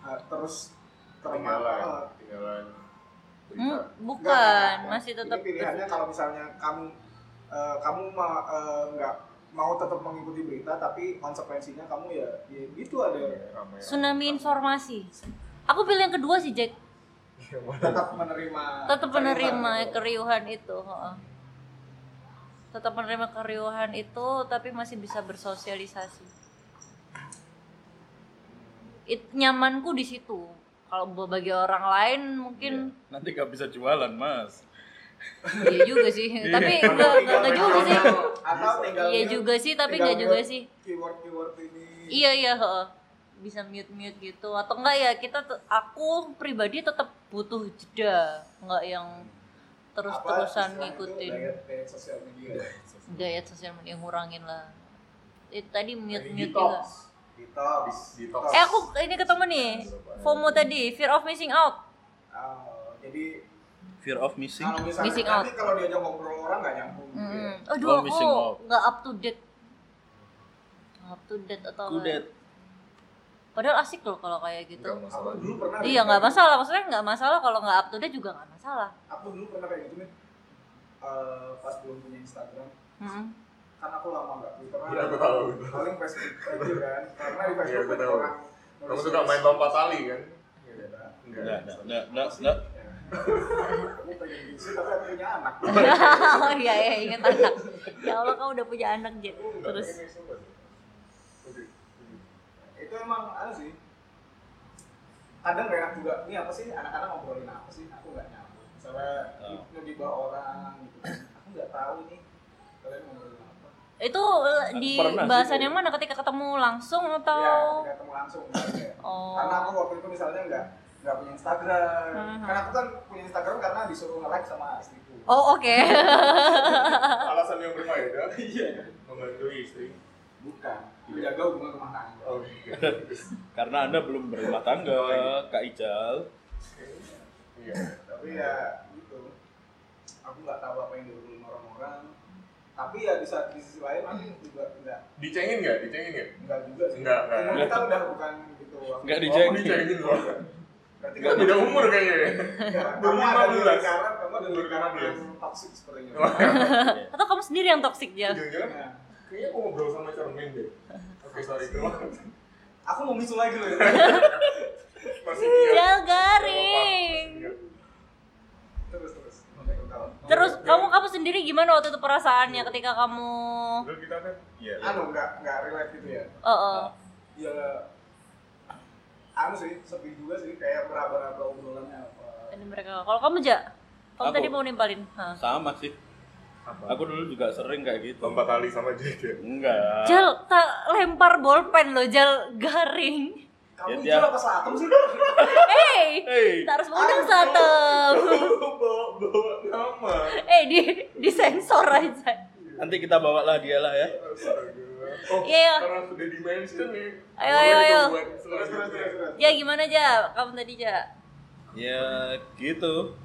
ha- terus
ketinggalan
termakan
ketinggalan
Hmm,
berita
bukan. masih tetap
ini pilihannya kalau misalnya kamu eh, kamu ma- eh, nggak mau tetap mengikuti berita tapi konsekuensinya kamu ya, ya gitu ada.
Iya, ramai.
tsunami informasi. Aku pilih yang kedua sih Jack.
Tetap menerima
tetap menerima
keriuhan. gitu.
keriuhan itu heeh. Tetap menerima keriuhan itu tapi masih bisa bersosialisasi. It, nyamanku di situ. Kalau bagi orang lain mungkin
Nanti gak bisa jualan, Mas.
iya juga sih. Tapi
Atau
enggak juga sih.
atau tinggal
iya juga sih tapi enggak juga sih.
keyword keyword ini.
Iya iya heeh. bisa mute mute gitu. Atau enggak ya kita aku pribadi tetap butuh jeda. Enggak yang terusan
Apa istilahnya itu
ngikutin
sosial media
gaya sosial media ngurangin lah itu tadi mute mute juga
detox
Detox.
eh aku ini ketemu nih FOMO tadi fear of missing out
Oh, jadi
Fear of missing.
kalau misalnya
Missing
nanti kalau diajak ngobrol orang nggak nyambung gitu ya.
hmm. aduh
Oh,
aku
out.
nggak up to date up to date atau
Kudet.
Padahal asik loh kalau kayak gitu.
Nggak masalah.
Aku dulu pernah
iya nggak masalah. Maksudnya nggak masalah kalau nggak up to date juga nggak masalah.
Aku dulu pernah kayak gitu nih Eh, pas belum punya Instagram.
Hmm.
kan aku lama nggak Twitter
Iya, aku tahu.
paling Facebook aja kan. Karena di
Iya,
Facebook
aku
banyak
tahu.
orang
Kamu suka main lompat tali kan?
Iya,
Enggak.
Enggak, enggak, enggak, enggak, enggak.
aku pengen gitu tapi aku punya anak.
Oh iya iya ingat anak. Ya Allah kamu udah punya anak Jet
Enggak,
terus
pengen coba sih. Oke.
Itu emang anu sih. Kadang gak enak juga. Ini apa sih? Anak-anak ngobrolin apa sih? Aku nggak nyambung. Misalnya
Oh.
ngegibah orang gitu. Aku nggak tahu nih kalian ngobrolin apa?
Itu eh, di
Pernah
bahasan yang mana? Ketika ketemu langsung atau?
Ya tidak ketemu langsung misalnya.
Oh.
karena aku waktu itu misalnya nggak nggak punya Instagram.
Mhm.
karena aku kan punya Instagram karena disuruh nge-like sama istriku.
Oh oke.
Alasan yang berfaedah
iya.
Membantu istri.
Bukan menjaga hubungan rumah tangga
Oh, iya.
Karena Anda belum berumah tangga, Kak Ijal.
Iya.
tapi ya gitu aku nggak tahu apa yang diobrolin orang-orang tapi ya di saat di sisi lain aku juga nggak
Dicengin nggak? Dicengin nggak?
nggak juga sih
Nggak, nggak.
umur kita udah bukan gitu Aku-
Nggak
Oh,
dicengin.
dicengin loh.
berarti
beda umur kayaknya. ya?
kamu ada di
2015.
lingkaran kamu ada di lingkaran
2015.
yang toxic sepertinya
atau kamu sendiri yang toxic ya
Jangan-jangan
Nah,
kayaknya aku ngobrol sama cermin deh. Oke, sorry itu.
aku mau misu lagi loh ya
Masih.
Jal garing
terus terus
terus kamu kamu sendiri gimana waktu itu perasaannya ketika kamu
Dulu kita kan iya.
anu nggak nggak relate gitu ya
oh, oh.
ya anu sih sepi juga sih kayak meraba-raba obrolannya apa
Ini mereka kalau kamu ja kamu
Aku.
tadi mau nimpalin.
Sama sih.
Apa?
Aku dulu juga sering kayak gitu.
lompat tali sama Jade.
Enggak.
Jal tak lempar bolpen lo Jal garing
kamu
Ya, dia-
apa selatem sih
hey
Hey,
tak harus mengundang satem
bawa bawa nama.
eh di di sensor aja
nanti kita bawalah dia lah ya.
Oh,
Iya.
karena sudah di mention nih.
Ayo, ayo, ayo. ya gimana ja kamu tadi ja
Ya gitu.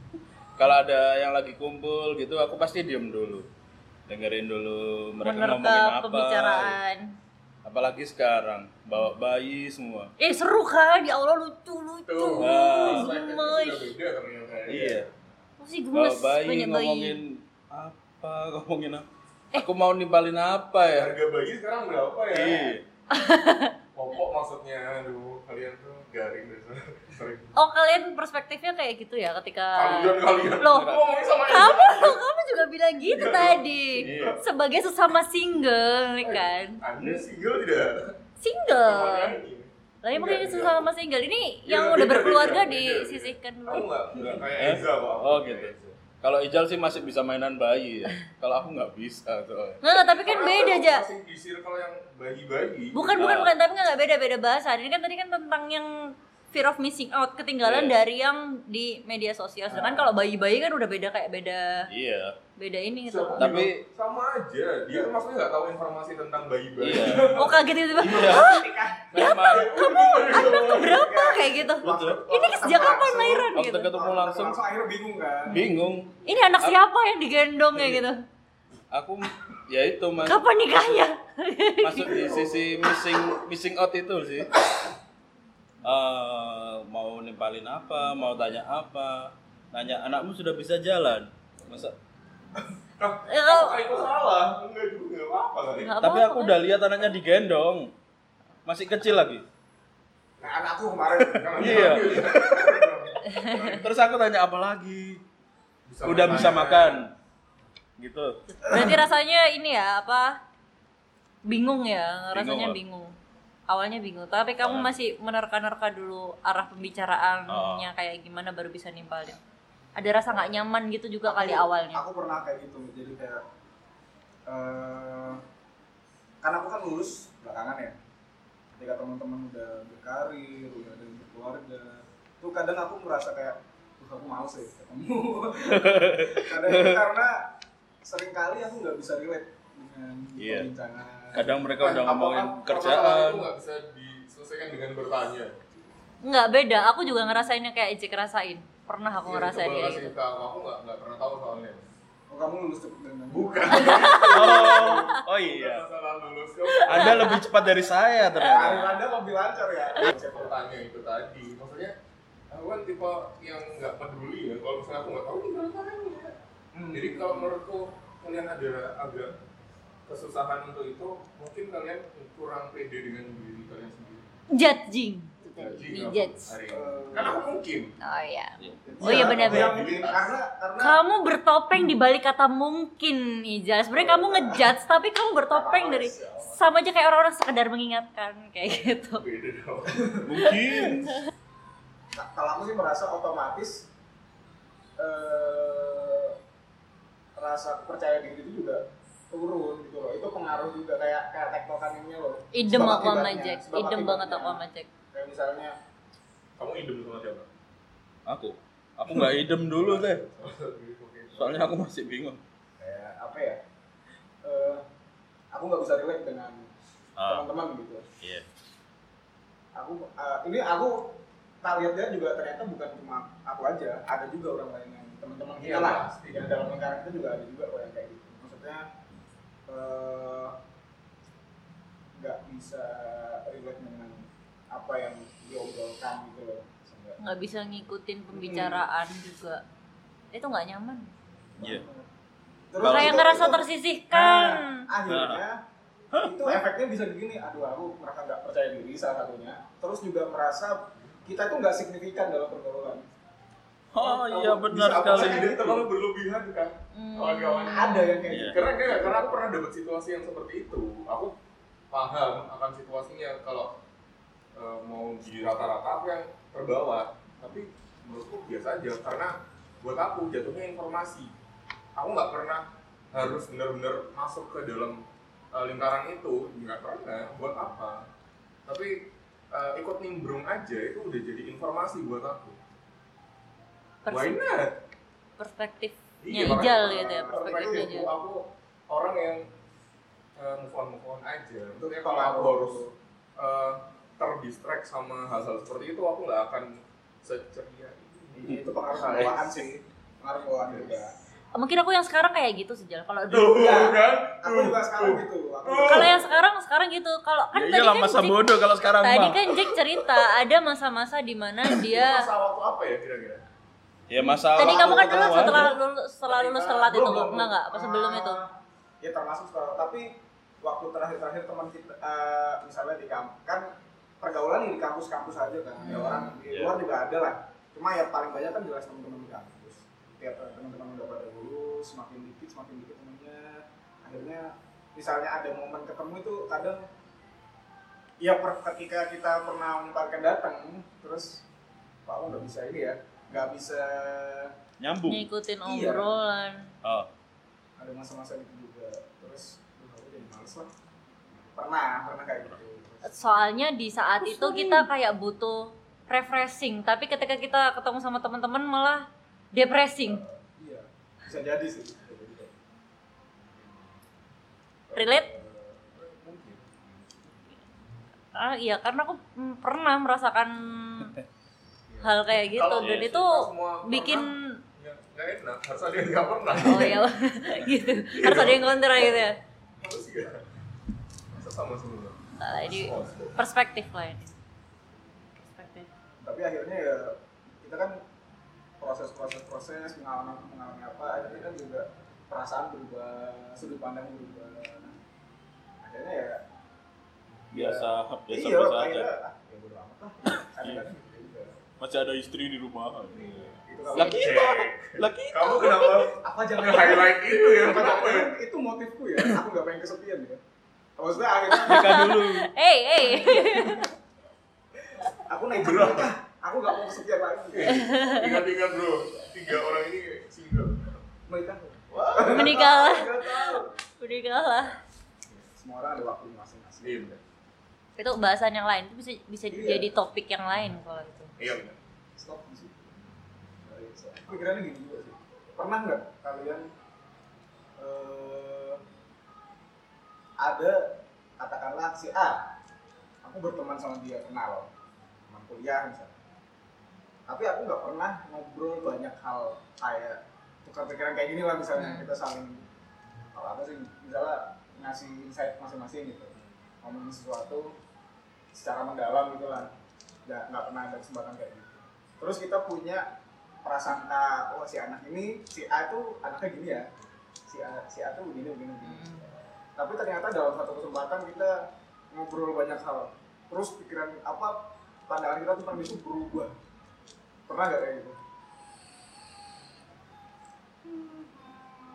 Kalau ada yang lagi kumpul gitu, aku pasti diem dulu. Dengerin dulu mereka ngomongin
menerka
apa.
pembicaraan
Apalagi sekarang bawa bayi semua.
eh seru kan ya Allah lucu lucu
Tuh, perspektifnya
gemes
ya.
Iya.
Aku sih
Bawa
gemes
bayi
banyak bayi
ngomongin apa? Ngomongin apa? Aku mau nimpalin apa ya?
Harga bayi sekarang berapa ya?
Iya.
Popok maksudnya, aduh kalian tuh garing sering.
oh kalian perspektifnya kayak gitu ya ketika
Kalian kalian
Loh,
ngomongin sama
kamu kamu juga bilang gitu tadi
Iya.
sebagai sesama single ya kan
Anda single tidak?
single
Makanya.
Lain makanya
Enggak,
sesama single ini
Iya,
yang udah berkeluarga disisihkan dulu
nggak nggak kayak
Eh?
Eza kok.
Oh gitu. Kalau Ijal sih masih bisa mainan bayi ya. Kalau aku nggak bisa soalnya.
Nggak, tapi kan
Karena
beda aja
Masih di circle yang bayi-bayi.
bukan bukan
Nah.
bukan tapi nggak beda beda bahasa ini kan tadi kan tentang yang fear of missing out ketinggalan
Iya.
dari yang di media sosial sedangkan kalau bayi-bayi kan udah beda kayak beda
Iya.
Beda ini gitu
Sama-
Tapi-
sama aja. Dia tuh maksudnya nggak tahu informasi tentang bayi-bayi.
Iya.
oh kaget tiba-tiba
Iya.
Kamu
Memang.
berapa kayak gitu
Betul.
ini sejak kapan lahiran
Waktu
gitu
ketemu langsung
langsung akhirnya bingung kan
bingung.
ini anak siapa yang digendong ya gitu
Aku ya itu mas
kapan nikahnya
masuk di sisi missing missing out itu sih. Eh, mau nimpalin apa, mau tanya apa, nanya anakmu sudah bisa jalan, masa?
Kalau-
Apa itu salah? Enggak juga, nggak apa-apa kali.
Nggak
Tapi aku
kan?
udah lihat anaknya digendong, masih kecil lagi.
nah anakku kemarin
Iya. Terus aku tanya apa lagi?
Bisa
Udah bisa makan. Gitu.
Berarti rasanya ini ya apa? Bingung ya, rasanya
Bingung,
bingung. Awalnya bingung, tapi kamu masih menerka-nerka dulu arah pembicaraannya
Ah.
kayak gimana baru bisa nimpalin. Ada rasa nggak nyaman gitu juga kali
Aku-
awalnya.
Aku pernah kayak gitu, jadi kayak eh karena aku kan lulus belakangan ya. Ketika teman-teman udah berkarir, udah ada yang berkeluarga, tuh kadang aku merasa kayak, "Duh, aku mau sih ketemu. kadang karena sering kali aku nggak bisa relate dengan
Iya.
perbincangan.
Kadang mereka
Kan,
udah ngomongin kerjaan.
itu nggak bisa diselesaikan dengan bertanya
Nggak beda, aku juga ngerasainnya kayak Ijek rasain. Pernah aku
Iya,
ngerasain kayak gitu.
ke aku aku nggak nggak pernah tahu soalnya
Oh, kamu lulus cepet dengan
bukan
Oh, oh iya.
lulus kamu
Anda lebih cepat dari saya ternyata.
Anda lebih lancar ya.
saya bertanya itu tadi maksudnya aku kan tipe yang nggak peduli ya kalau misalnya aku nggak tahu tinggal tanya
Hmm.
jadi kalau menurutku kalian ada agak kesusahan untuk itu mungkin kalian kurang pede dengan diri kalian sendiri
Judging.
Hari ini. kan aku mungkin
Oh iya. Oh
Iya,
benar-benar.
iya. Karena karena
Kamu bertopeng di balik kata mungkin Ijal. Sebenarnya kamu ngejudge tapi kamu bertopeng dari sama aja kayak orang-orang sekedar mengingatkan kayak gitu.
Mungkin.
Nah, kalau aku sih merasa otomatis eh, rasa percaya diri itu juga turun gitu loh. Itu pengaruh juga kayak kayak tektokan ini loh.
Idem aku sama Jack. Idem banget aku sama Jack.
Kayak misalnya
kamu idem sama siapa
Aku. Aku nggak idem dulu deh. Soalnya aku masih bingung.
kayak apa ya? Eh, aku nggak bisa relate dengan
Ah,
teman-teman gitu.
iya.
Aku eh, ini aku tak lihat-lihat juga ternyata bukan cuma aku aja, ada juga orang lain yang teman-teman kita
Iya,
lah. Yang dalam lingkaran kita juga ada juga kok yang kayak gitu. Maksudnya eh, nggak bisa relate dengan apa yang diobrolkan gitu loh.
Nggak bisa ngikutin pembicaraan juga. Itu nggak nyaman.
Iya.
Terus
Kayak ngerasa
itu-
tersisihkan.
Nah, akhirnya itu efeknya bisa begini. Aduh, aku merasa nggak percaya diri salah satunya. Terus juga merasa kita itu nggak signifikan dalam pergaulan.
Oh iya benar
Bisa
sekali.
apa sih? terlalu berlebihan kan
Hmm.
kawan-kawan
Ada yang kayak
Iya.
gitu.
karena enggak, karena aku pernah dapat situasi yang seperti itu aku paham akan situasinya kalau eh, mau di rata-rata aku yang terbawa. Tapi menurutku biasa aja karena buat aku jatuhnya informasi. Aku nggak pernah harus benar-benar masuk ke dalam eh, lingkaran itu nggak pernah. Buat apa? Tapi eh, ikut nimbrung aja itu udah jadi informasi buat aku. Why
Pers-
not?
perspektifnya
Iya,
Ijal
makanya,
gitu ya,
uh,
perspektifnya Ijal.
aku, aku orang yang uh, move on move on aja. Maksudnya kalau aku harus uh, terdistract sama hal-hal seperti itu, aku nggak akan seceria ini.
itu pengaruh bawaan sih. Pengaruh bawaan juga.
Mungkin aku yang sekarang kayak gitu sejal. Kalau dulu
kan?
Aku juga sekarang gitu.
Kalau yang sekarang sekarang gitu. Kalau kan
Ya
tadi kan
masa
Jack-
bodoh kalau sekarang
Tadi kan Jack cerita ada masa-masa di mana dia
Masa waktu apa ya kira-kira?
Ya masalah.
Tadi kamu kan dulu setelah lulus setelah lulus
Ketika-
telat itu
belum, belum,
enggak enggak pas
belum.
sebelum itu.
Ah, Ya termasuk setelah tapi waktu terakhir-terakhir teman kita eh, misalnya di kampus kan pergaulan di kampus-kampus aja kan. Ya
Hmm.
orang di
Iya.
luar juga ada lah. Cuma ya paling banyak kan jelas teman-teman di kampus. Tiap teman-teman udah pada lulus, semakin dikit semakin dikit temennya. Akhirnya misalnya ada momen ketemu itu kadang ya per- ketika kita pernah menyempatkan datang terus Pak nggak bisa ini ya nggak bisa
Nyambung.
Ngikutin
Iya.
obrolan.
Oh.
ada masa-masa itu juga terus "Duh, aku jadi males lah pernah pernah kayak gitu
Soalnya di saat itu kita kayak butuh refreshing, tapi ketika kita ketemu sama teman-teman malah depressing.
iya bisa jadi sih.
Relate?
Mungkin
Ah iya, karena aku mm, pernah merasakan hal kayak gitu
Kalau
dan
iya
itu bikin
Ya, nggak enak. Harus ada yang nggak pernah.
oh ya gitu. Harus ada yang kontra gitu ya.
Harus ya. Masa sama semua.
Nah, ini perspektif lah ini. Perspektif.
tapi akhirnya ya kita kan proses-proses proses mengalami mengalami apa akhirnya kan juga perasaan berubah sudut pandang berubah Nah, akhirnya ya
Biasa, biasa
iya
biasa aja.
ah, ya bodo amat lah juga
masih ada istri di rumah.
Itu kalau-
Lah kita, lah kita.
Kamu kenapa
apa jangan
nge-highlight itu ya?
apa
Kenapa ya?
itu motifku ya aku nggak pengen kesepian ya maksudnya akhirnya
Nikah dulu.
Eh, eh.
aku naik nikah aku nggak mau kesepian lagi
Ingat-ingat bro, tiga orang ini single.
menikah
Menikahlah.
Nggak tahu.
Menikahlah.
semua orang ada waktu masing-masing
Iya.
Itu bahasan yang lain. Itu bisa bisa
Iya.
jadi topik yang lain kalau itu.
Iya benar.
stop di situ pikirannya gini juga sih pernah nggak kalian eh, ada katakanlah si A. Aku berteman sama dia kenal. Teman kuliah misalnya. Tapi aku nggak pernah ngobrol banyak hal kayak tukar pikiran kayak gini lah misalnya.
Hmm.
kita saling kalau apa sih misalnya ngasih insight masing-masing gitu. Ngomongin sesuatu secara mendalam gitu lah. Nggak nggak pernah ada kesempatan kayak gitu. Terus kita punya prasangka oh si anak ini si A itu anaknya gini ya. Si A si A tuh begini begini begini.
Hmm.
Tapi ternyata dalam satu kesempatan kita ngobrol banyak hal terus pikiran apa pandangan kita tentang itu berubah pernah nggak kayak gitu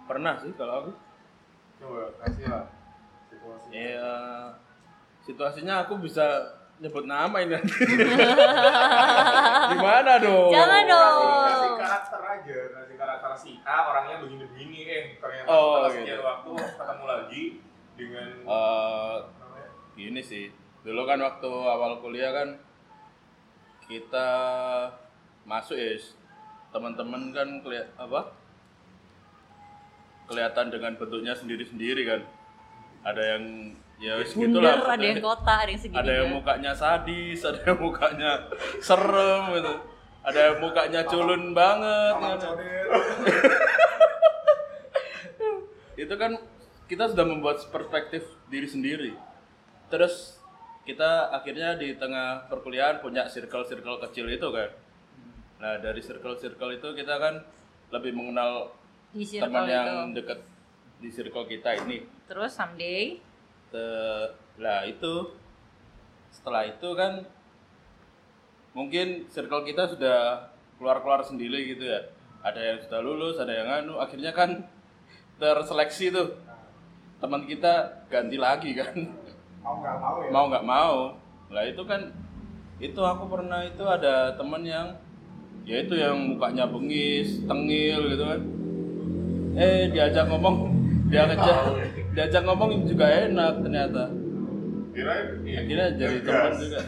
Pernah sih kalau aku.
Coba kasih lah situasi.
Ya situasinya aku bisa nyebut nama ini nanti. Gimana dong?
Jangan dong.
Kasih, karakter aja, kasih karakter si A orangnya begini-begini eh ternyata
Oh,
setelah
gitu.
sekian waktu ketemu lagi dengan
Eh,
namanya?
gini sih. Dulu kan waktu awal kuliah kan kita masuk ya teman-teman kan kelihat apa kelihatan dengan bentuknya sendiri-sendiri kan ada yang ya wis gitulah
ada yang kota, ada yang segini.
ada yang mukanya sadis ada yang mukanya serem gitu ada yang mukanya culun banget.
Codet.
itu kan kita sudah membuat perspektif diri sendiri. Terus kita akhirnya di tengah perkuliahan punya circle-circle kecil itu kan. Nah dari circle-circle itu kita kan lebih mengenal teman
itu.
yang dekat di circle kita ini.
Terus someday?
Te- lah itu setelah itu kan mungkin circle kita sudah keluar-keluar sendiri gitu ya. Ada yang sudah lulus ada yang anu akhirnya kan terseleksi tuh teman kita ganti lagi kan.
Mau nggak mau ya?
Mau nggak mau. Lah itu kan itu aku pernah itu ada teman yang ya itu yang mukanya bengis tengil gitu kan. Eh diajak ngomong dia diajak diajak ngomong juga enak ternyata.
Kira iya.
akhirnya jadi teman juga.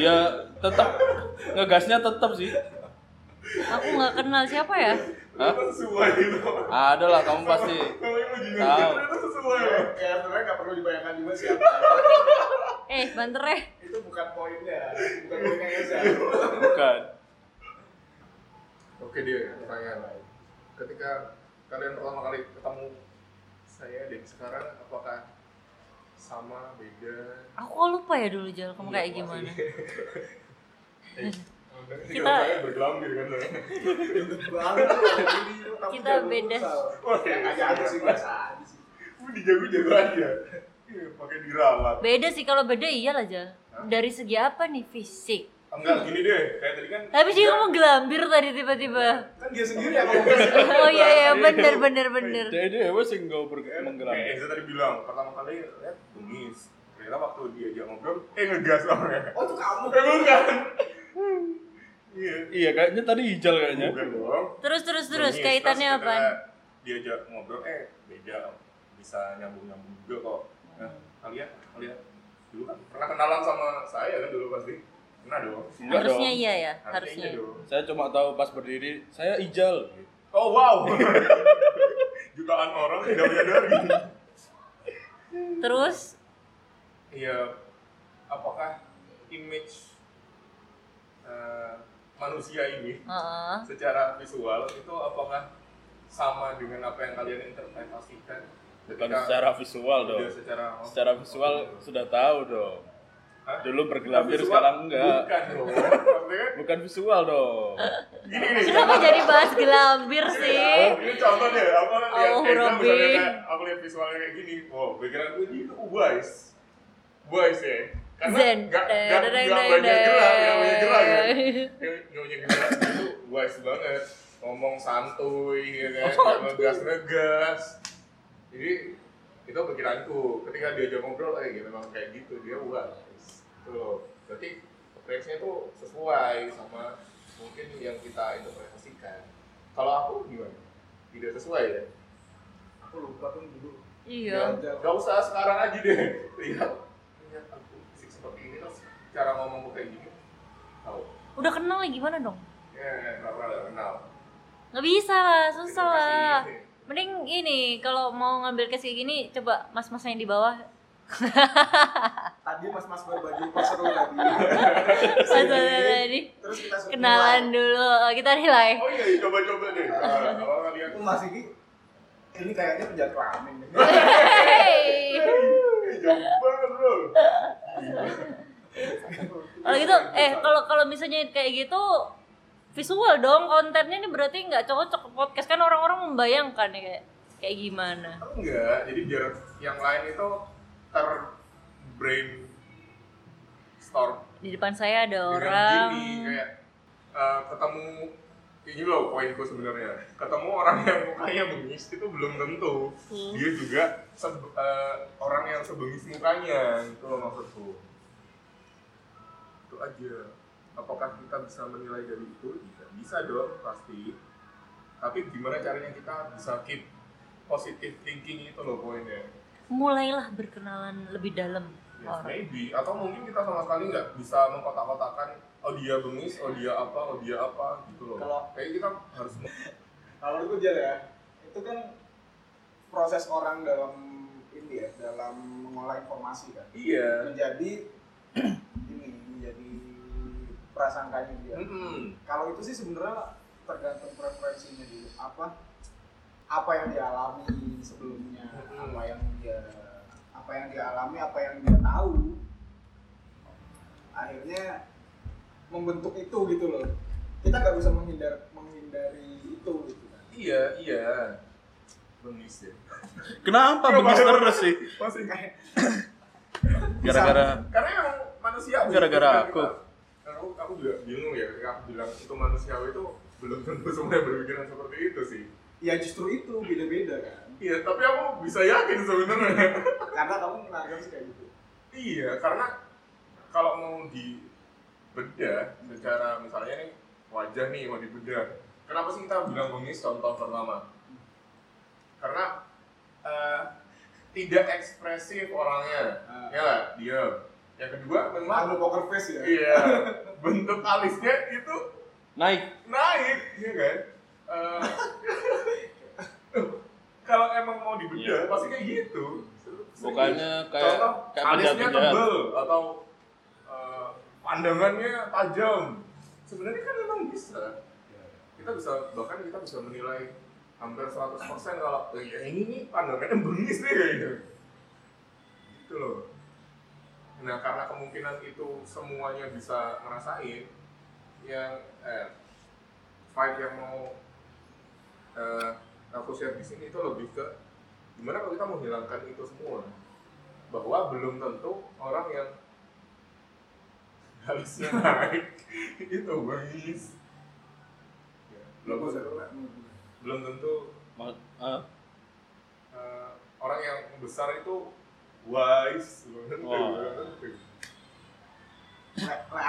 Ya tetap ngegasnya tetap sih
aku nggak kenal siapa ya.
Hah?
Sesuai gitu.
ada lah kamu pasti Tahu.
sesuai.
ya sebenarnya nggak perlu dibayangkan juga siapa
Eh, banter eh.
itu bukan poinnya bukan poinnya Eza
bukan
Oke dia pertanyaan lain. Ketika kalian pertama kali ketemu saya dan sekarang apakah sama beda?
Aku kok lupa ya dulu Jal, kamu kayak
Iya,
gimana? Kita-
bergelambir kan
kayak
Kita beda.
ya aja aja sih aja sih
aja. Iya, pakai diralat.
Beda sih kalau beda iyalah Jal. Dari segi apa nih fisik?
Enggak, gini deh. Kayak tadi kan.
Tapi sih kamu gelambir tadi tiba-tiba.
kan dia sendiri yang ngomong.
Oh iya iya bener bener bener.
jadi wes sing gak ber-
Kayak
menggelam
Eza tadi bilang, pertama kali lihat bengis. Ternyata waktu diajak ngobrol, eh ngegas orangnya.
oh itu kamu
Eh bukan. Iya.
iya kayaknya tadi hijau kayaknya
Bukan dong.
Terus terus terus
Bengis.
kaitannya
Terus
apa?
Diajak ngobrol, eh beda. Bisa nyambung-nyambung juga kok. Nah, kalian, kalian dulu kan pernah kenalan sama saya kan dulu pasti? Pernah dong.
enggak
Harusnya
dong
iya ya,
Harusnya
harusnya.
iya dong.
saya cuma tahu pas berdiri saya ijal
Oh wow. Jutaan orang tidak menyadari.
Terus
Iya, apakah image eh, manusia ini
heeh.
secara visual itu apakah sama dengan apa yang kalian interpretasikan?
bukan
ketika
secara visual dong
udah secara
secara visual sudah tahu dong
Hah?
dulu bergelambir sekarang enggak
Bukan dong.
Bukan visual dong
gini nih.
Kenapa jadi bahas gelambir
Oh,
sih?
ini contoh deh, aku lihat
Oh,
kayak, aku lihat visualnya kayak gini, wow, pikiran gue gitu, wise, wise ya, karena
Zen. Deng, deng,
nggak
deng,
banyak gerak, nggak banyak gerak ya,
deng.
nyonya generasi itu wise banget. Ngomong santuy ya kan
Oh,
ngegas ngegas jadi itu pikiranku. Ketika dia diajak ngobrol eh gitu memang kayak gitu dia wise. Itu loh. Berarti range-nya itu sesuai sama mungkin yang kita interpretasikan. Kalau aku gimana? Tidak sesuai ya?
Aku lupa tuh dulu.
Iya.
Gak usah sekarang aja deh. Lihat, lihat aku fisik seperti ini terus cara ngomongku kayak gini. Tahu?
udah kenal ya gimana dong
Ya, nggak pernah nggak kenal.
nggak bisa lah susah lah
ini.
mending ini kalau mau ngambil case kayak gini coba mas-mas yang di bawah
tadi mas-mas berbaju perseru tadi
mas tadi
terus kita
kenalan dulu Oh, kita nilai
Oh iya, coba-coba deh. Kalau kalau kalian
masih Ki, ini kayaknya penjahat kelamin
jauh banget bro.
Kalau gitu eh kalau kalau misalnya kayak gitu visual dong kontennya ini berarti nggak cocok podcast. Kan orang-orang membayangkan ya kayak kayak gimana.
Enggak, jadi biar yang lain itu ter brain storm
di depan saya ada
dengan
orang.
gini kayak eh, ketemu ini loh poinku sebenarnya. Ketemu orang yang mukanya bengis itu belum tentu.
Hmm.
dia juga eh, orang yang sebengis mukanya itu loh maksudku itu aja apakah kita bisa menilai dari itu tidak bisa dong pasti tapi gimana caranya kita bisa keep positive thinking itu loh poinnya
mulailah berkenalan lebih dalam
Yes,
orang
maybe atau mungkin kita sama sekali nggak bisa mengkotak-kotakan oh dia bengis, oh dia apa, oh dia apa gitu loh.
Kalau-
kayak kita harus
Kalau itu aja ya, itu kan proses orang dalam ini ya, dalam mengolah informasi kan.
iya.
Menjadi prasangkanya dia.
Mm-mm.
Kalau itu sih sebenarnya tergantung preferensinya dulu. Apa apa yang dia alami sebelumnya,
Hmm.
apa yang dia apa yang dia alami, apa yang dia tahu. Akhirnya membentuk itu gitu loh. Kita nggak bisa menghindar menghindari itu gitu kan.
Iya, iya. Bengis ya.
Kenapa
Iya,
bengis terus sih?
Masih kayak
Gara-gara
karena emang manusia
Gara-gara aku.
Aku aku juga bingung ya ketika aku bilang itu manusiawi itu belum tentu semuanya berpikiran seperti itu sih.
Ya justru itu beda-beda kan.
Iya, tapi aku bisa yakin sebenarnya.
Karena kamu menganggap sih kayak gitu.
Iya, karena kalau mau dibedah secara misalnya nih wajah nih mau dibedah. Kenapa sih kita bilang bengis contoh pertama? Karena eh, tidak ekspresif orangnya,
Ah.
ya lah, diam. Yang kedua memang
poker face ya.
iya bentuk alisnya itu
naik.
naik, iya kan? Eh, kalau emang mau dibedah
Iya.
pasti kayak gitu.
Bukannya kayak
Contoh,
kayak
alisnya tebel atau eh, pandangannya tajam. Sebenarnya kan memang bisa. Kita bisa bahkan kita bisa menilai hampir 100% kalau "Oh, ya ini nih pandangannya bengis nih kayaknya. Gitu loh. Nah, karena kemungkinan itu semuanya bisa ngerasain yang eh fight yang mau eh, aku share di sini itu lebih ke gimana kalau kita menghilangkan itu semua? Bahwa belum tentu orang yang harusnya naik itu bengis Ya, belum tentu belum tentu
Ma-
eh, orang yang besar itu wise
aku.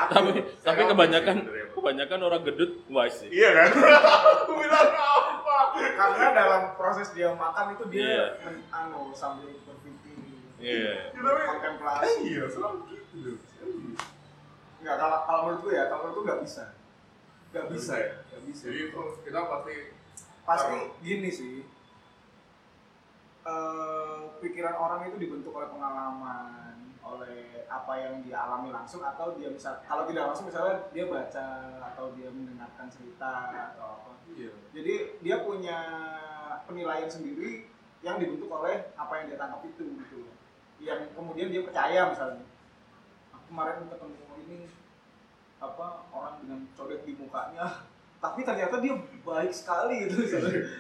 tapi tapi kebanyakan kebanyakan orang gedut wise sih.
iya kan aku bilang apa
Karena dalam proses dia makan itu dia
Iya.
men- anu sambil berpikir.
Iya.
Ya, tapi-
Kontemplasi.
iya selalu gitu.
Enggak kalau kalau menurutku ya, kalau menurutku nggak bisa. Nggak
Nggak
bisa
bisa ya?
Nggak bisa.
jadi itu kita pasti
Pasti gini sih. Eh, pikiran orang itu dibentuk oleh pengalaman, oleh apa yang dia alami langsung atau dia bisa kalau tidak langsung misalnya dia baca atau dia mendengarkan cerita atau apa.
iya
Jadi dia punya penilaian sendiri yang dibentuk oleh apa yang dia tangkap itu gitu. Yang kemudian dia percaya misalnya. Aku kemarin ketemu ini apa orang dengan codet di mukanya tapi ternyata dia baik sekali gitu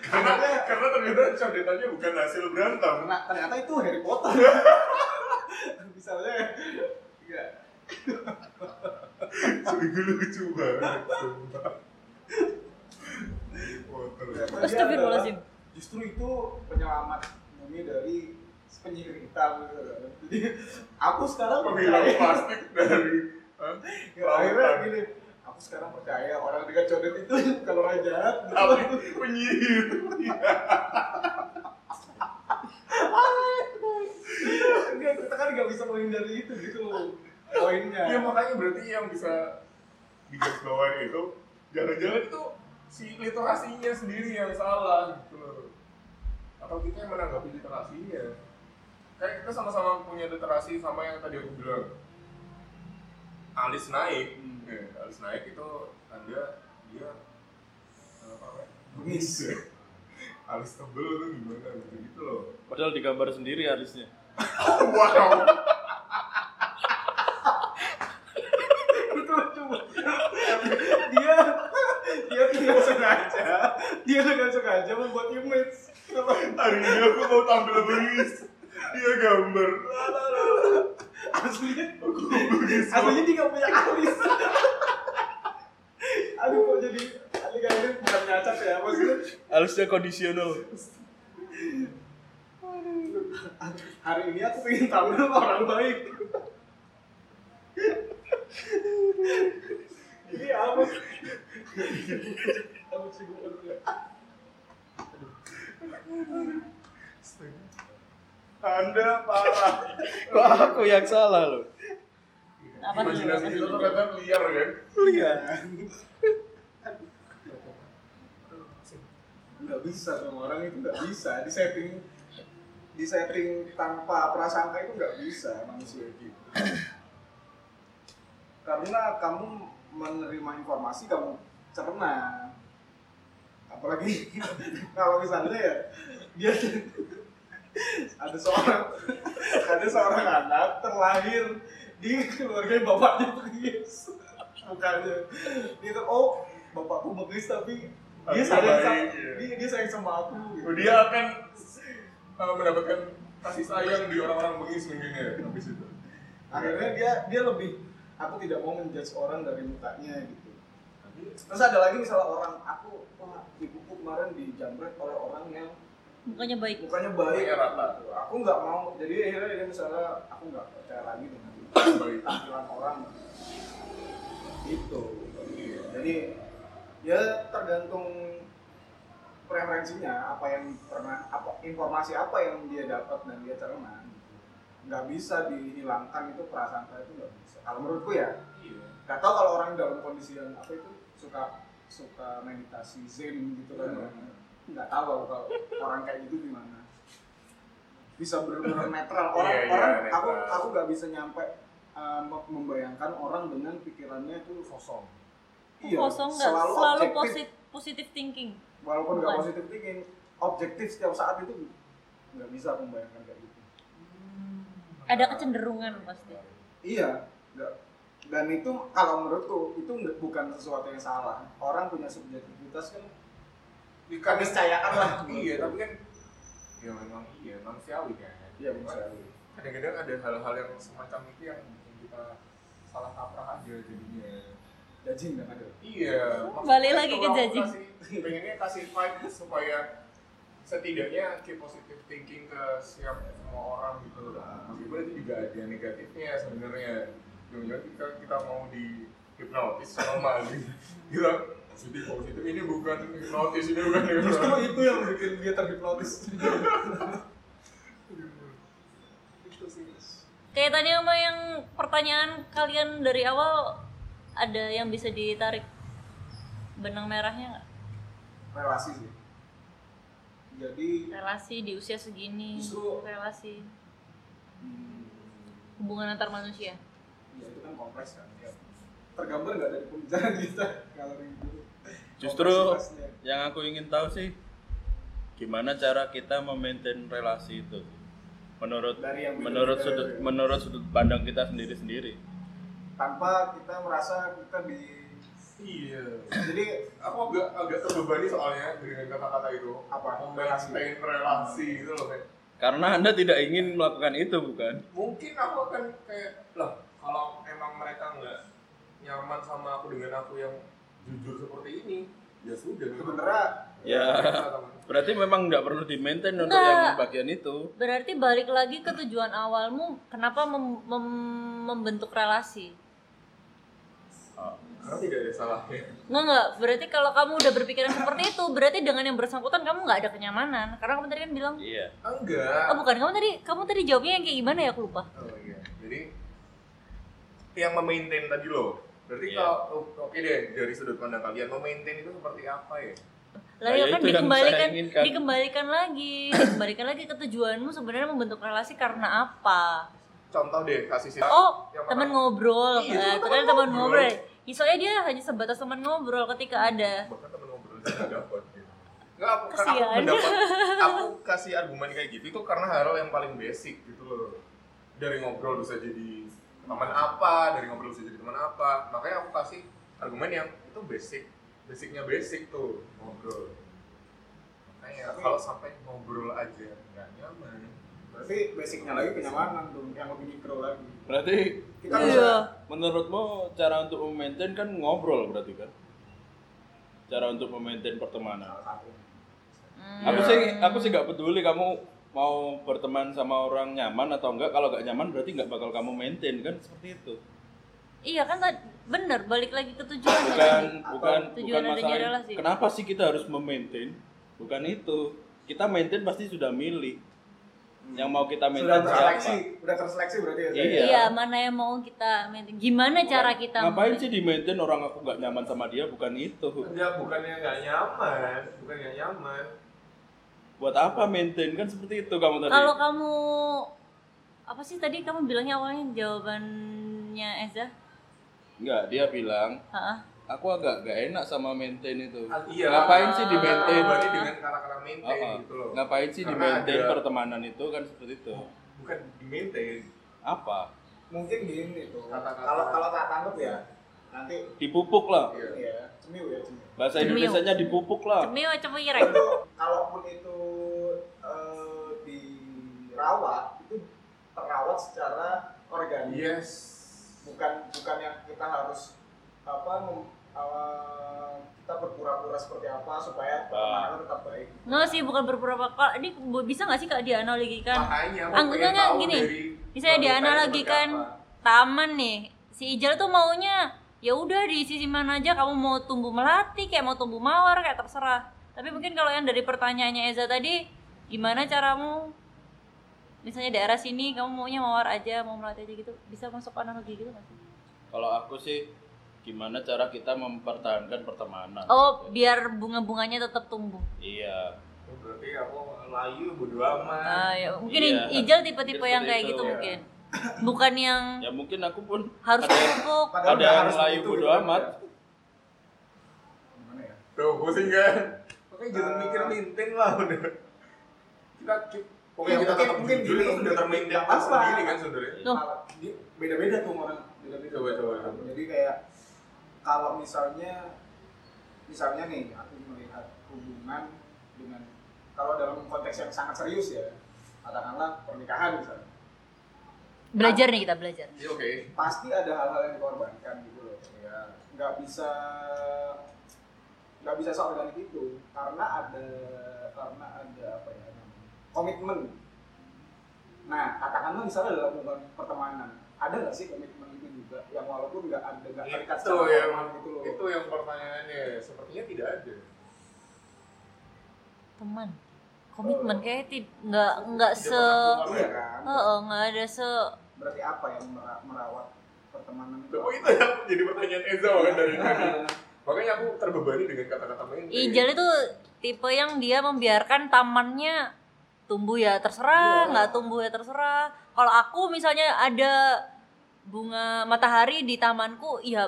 karena karena ternyata codetannya bukan hasil berantem
Karena ternyata itu Harry Potter. misalnya ya. Iya.
itu lucu banget
Astagfirullahaladzim.
Justru itu penyelamat bumi dari penyihir hitam gitu kan. Jadi aku sekarang percaya.
plastik dari?
Ya, akhirnya gini, aku sekarang percaya orang dengan codet itu kalau orang jahat
Tapi penyihir.
Kita kan nggak bisa menghindari itu gitu loh poinnya.
Ya makanya berarti yang bisa digarisbawahi itu jangan-jangan itu si literasinya sendiri yang salah gitu loh. Atau kita yang menanggapi literasinya. Kayak kita sama-sama punya literasi sama yang tadi aku bilang. Alis naik,
Hmm.
Eh, alis naik itu tanda dia apa namanya?
Bengis.
alis tebel tuh gimana gitu gitu loh.
Padahal digambar sendiri alisnya.
wow.
itu lucu dia dia tidak sengaja dia dengan sengaja membuat image
Hari ini aku mau tampil bengis. Dia gambar.
Aslinya aslinya dia nggak punya alis aduh kok jadi alis ini bukan nyacat ya maksudnya
Alisnya kondisional.
hari ini aku pengen tampil orang baik ini apa aku sih gue
Anda parah.
Kok aku yang salah loh?
Apa?
Imajinasi kita tuh ternyata liar kan?
Iya. Nggak bisa sama orang itu nggak bisa di setting di setting tanpa prasangka itu nggak bisa manusia gitu. Karena kamu menerima informasi kamu cerna. Apalagi kalau misalnya ya dia ada seorang ada seorang anak terlahir di keluarga bapaknya bengis mukanya dia kan oh bapakku bengis tapi dia sayang sama
iya.
dia, dia sayang sama aku gitu.
Dia akan uh, mendapatkan kasih sayang di orang-orang bengis mungkin ya habis itu.
akhirnya dia dia lebih aku tidak mau menjudge orang dari mukanya gitu terus ada lagi misalnya orang aku wah ibuku kemarin dijamret oleh orang yang
Mukanya baik.
mukanya baik.
Mukanya rata.
aku nggak mau. Jadi akhirnya dia misalnya aku nggak percaya lagi dengan tampilan orang. Itu jadi ya tergantung preferensinya apa yang pernah apa informasi apa yang dia dapat dan dia cerna. Nggak bisa dihilangkan itu prasangka itu nggak bisa. Kalau menurutku ya
Iya.
nggak tahu kalau orang dalam kondisi yang apa itu suka suka meditasi zen gitu kan nggak tahu aku kalau orang kayak gitu gimana bisa benar-benar netral orang
Iya, iya,
orang aku
netral.
aku nggak bisa nyampe uh, mem- membayangkan orang dengan pikirannya itu
Kosong.
iya
Kosong nggak selalu,
objektif
positif positif thinking.
walaupun nggak positif thinking objektif setiap saat itu nggak bisa aku membayangkan kayak gitu
Ada kecenderungan pasti.
Iya, nggak. Dan itu kalau menurutku itu bukan sesuatu yang salah. Orang punya subjektivitas kan
Kan
keniscayaan lah.
Iya, tapi kan ya memang iya manusiawi kan.
Iya, manusiawi.
Kadang-kadang ada hal-hal yang semacam itu yang bikin kita salah kaprah aja jadinya.
Jajing kan ada.
Iya.
Balik lagi ke judging.
kasih- Pengennya kasih vibe supaya setidaknya keep positive thinking ke siap semua orang gitu. Meskipun itu juga ada negatifnya sebenarnya. Jangan-jangan kita kita mau di hipnotis sama Mali. Kita positif positif ini bukan hipnotis ini bukan
Justru itu yang bikin dia terhipnotis.
Kayak tadi sama yang pertanyaan kalian dari awal ada yang bisa ditarik benang merahnya nggak?
Relasi sih. Jadi
Relasi di usia segini,
Justru-
relasi
hmm,
hubungan antar manusia.
ya itu kan kompleks kan. Ya. Tergambar nggak dari pembicaraan kita kalau itu.
Justru yang aku ingin tahu sih gimana cara kita memaintain relasi itu. Menurut
Dari yang
menurut sudut
ya.
menurut sudut pandang kita sendiri-sendiri.
tanpa kita merasa kita di
Iya.
jadi
Aku agak agak terbebani soalnya dengan kata-kata itu.
Apa?
Memaintain relasi gitu loh kayak.
Karena Anda tidak ingin melakukan itu, bukan?
Mungkin aku akan kayak lah kalau emang mereka nggak nyaman sama aku dengan aku yang jujur seperti ini ya sudah
sebenarnya
Ya, berarti memang nggak perlu di maintain untuk yang bagian itu.
Berarti balik lagi ke tujuan awalmu, kenapa mem- mem- membentuk relasi?
karena tidak ada salahnya
Nggak nggak, berarti kalau kamu udah berpikiran seperti itu, berarti dengan yang bersangkutan kamu nggak ada kenyamanan. Karena kamu tadi kan bilang,
Iya.
enggak
oh bukan kamu tadi, kamu tadi jawabnya yang kayak gimana ya aku lupa.
Oh iya. Jadi yang memaintain tadi loh. Berarti
Iya.
kalau oh, oke deh dari sudut pandang kalian memaintain itu seperti apa ya?
Lah
Nah,
ya kan
itu
dikembalikan, dikembalikan lagi, dikembalikan lagi ke tujuanmu sebenarnya membentuk relasi karena apa?
Contoh deh kasih sih.
Oh, teman ngobrol.
Iya,
Eh,
teman
ternyata teman
ngobrol.
ngobrol. Ya, soalnya dia hanya sebatas teman ngobrol ketika ada.
bahkan temen ngobrol nggak dapat gitu. Nggak, aku, aku mendapat, aku kasih argumen kayak gitu itu karena hal yang paling basic gitu loh. Dari ngobrol bisa jadi teman apa, dari ngobrol bisa jadi teman apa. Makanya aku kasih argumen yang itu basic, basicnya basic tuh ngobrol. Makanya
Tapi-
kalau sampai ngobrol aja nggak nyaman.
berarti basicnya lagi kenyamanan tuh yang lebih mikro lagi
Berarti
kita
Iya.
bisa
menurutmu cara untuk memaintain kan ngobrol berarti kan? Cara untuk memaintain pertemanan.
Hmm.
Aku sih aku sih nggak peduli kamu mau berteman sama orang nyaman atau enggak. Kalau nggak nyaman berarti nggak bakal kamu maintain kan seperti itu.
Iya kan tadi bener balik lagi ke tujuan
Bukan
tadi.
bukan
Tujuan
bukan masalah
relasi.
kenapa sih kita harus memaintain? Bukan itu. Kita maintain pasti sudah milik. Yang mau kita
sudah
maintain
terseleksi
siapa?
udah terseleksi berarti ya
Iya.
Iya, mana yang mau kita maintain? Gimana cara kita
Ngapain sih di maintain orang aku nggak nyaman sama dia? Bukan itu.
Enggak, bukannya nggak nyaman, bukan nggak nyaman.
Buat apa maintain kan seperti itu kamu tadi.
Kalau kamu apa sih tadi kamu bilangnya awalnya jawabannya Eza?
Enggak, dia bilang
Heeh.
aku agak gak enak sama maintain itu.
Iya.
Ngapain sih di maintain?
Berarti dengan kata-kata maintain
Oh, oh.
gitu loh.
Ngapain sih di
Karena
maintain
ada-
pertemanan itu kan seperti itu.
Bukan di maintain.
Apa?
mungkin gini tuh
Kata-kata.
kalau kalau tak tangkap ya nanti
Dipupuk lah.
Iya.
ya cemiu ya cemiu
Bahasa
Cemil.
Indonesianya dipupuk lah.
Cemil cemirek.
itu kalaupun itu eh, dirawat itu terawat secara organik
Yes.
bukan bukan yang kita harus apa mem- eh, kita berpura-pura seperti apa supaya pertemanan tetap baik
Nggak sih, bukan berpura-pura. Kalau ini bisa nggak sih kak dianalogikan?
Makanya aku
Anggapnya
pengen tahu
gini,
dari
Misalnya dianalogikan taman nih, si Ijal tuh maunya ya udah di sisi mana aja kamu mau tumbuh melati kayak mau tumbuh mawar kayak terserah. Tapi mungkin kalau yang dari pertanyaannya Eza tadi, gimana caramu? Misalnya daerah sini kamu maunya mawar aja, mau melati aja gitu, bisa masuk analogi gitu nggak sih?
Kalau aku sih gimana cara kita mempertahankan pertemanan.
Oh, biar bunga-bunganya tetap tumbuh.
Iya.
Oh, berarti aku layu bodo amat.
Ah, ya, mungkin
Iya.
Ijal tipe-tipe yang kayak gitu
itu, ya.
mungkin. Bukan yang
Ya mungkin aku pun
harus
ada.
Padahal
ada yang layu
begitu
bodo
gitu
amat.
ya. gimana ya
Tuh, pusing kan? Makanya jangan mikir maintain lah udah. Kita, pokoknya
Ya,
kita
mungkin-
tetap
mungkin
jujur
gini,
itu sudah
nggak apa-apa.
sendiri kan sebenarnya.
Beda-beda tuh orang beda-beda
coba, coba.
jadi kayak kalau misalnya misalnya nih aku melihat hubungan dengan kalau dalam konteks yang sangat serius ya katakanlah pernikahan misalnya
Belajar nih kita belajar.
Iya oke.
pasti ada hal-hal yang dikorbankan gitu loh ya nggak bisa nggak bisa seorganik itu karena ada karena ada apa ya namanya, komitmen nah katakanlah misalnya dalam hubungan pertemanan ada nggak sih komitmen itu juga yang walaupun nggak ada nggak terikat
Itu yang
gitu loh
itu yang pertanyaannya. Sepertinya tidak ada.
Teman. Komitmen kayak ti- nggak nggak
Tidak
se
iya
ya?
kan
Heeh, nggak ada se
berarti apa yang mera- merawat pertemanan itu
Oh itu yang jadi pertanyaan Eza kan dari tadi. Makanya aku terbebani dengan kata-kata maintain.
Ijal itu tipe yang dia membiarkan tamannya tumbuh ya terserah,
Iya.
nggak tumbuh ya terserah. Kalau aku misalnya ada bunga matahari di tamanku, ya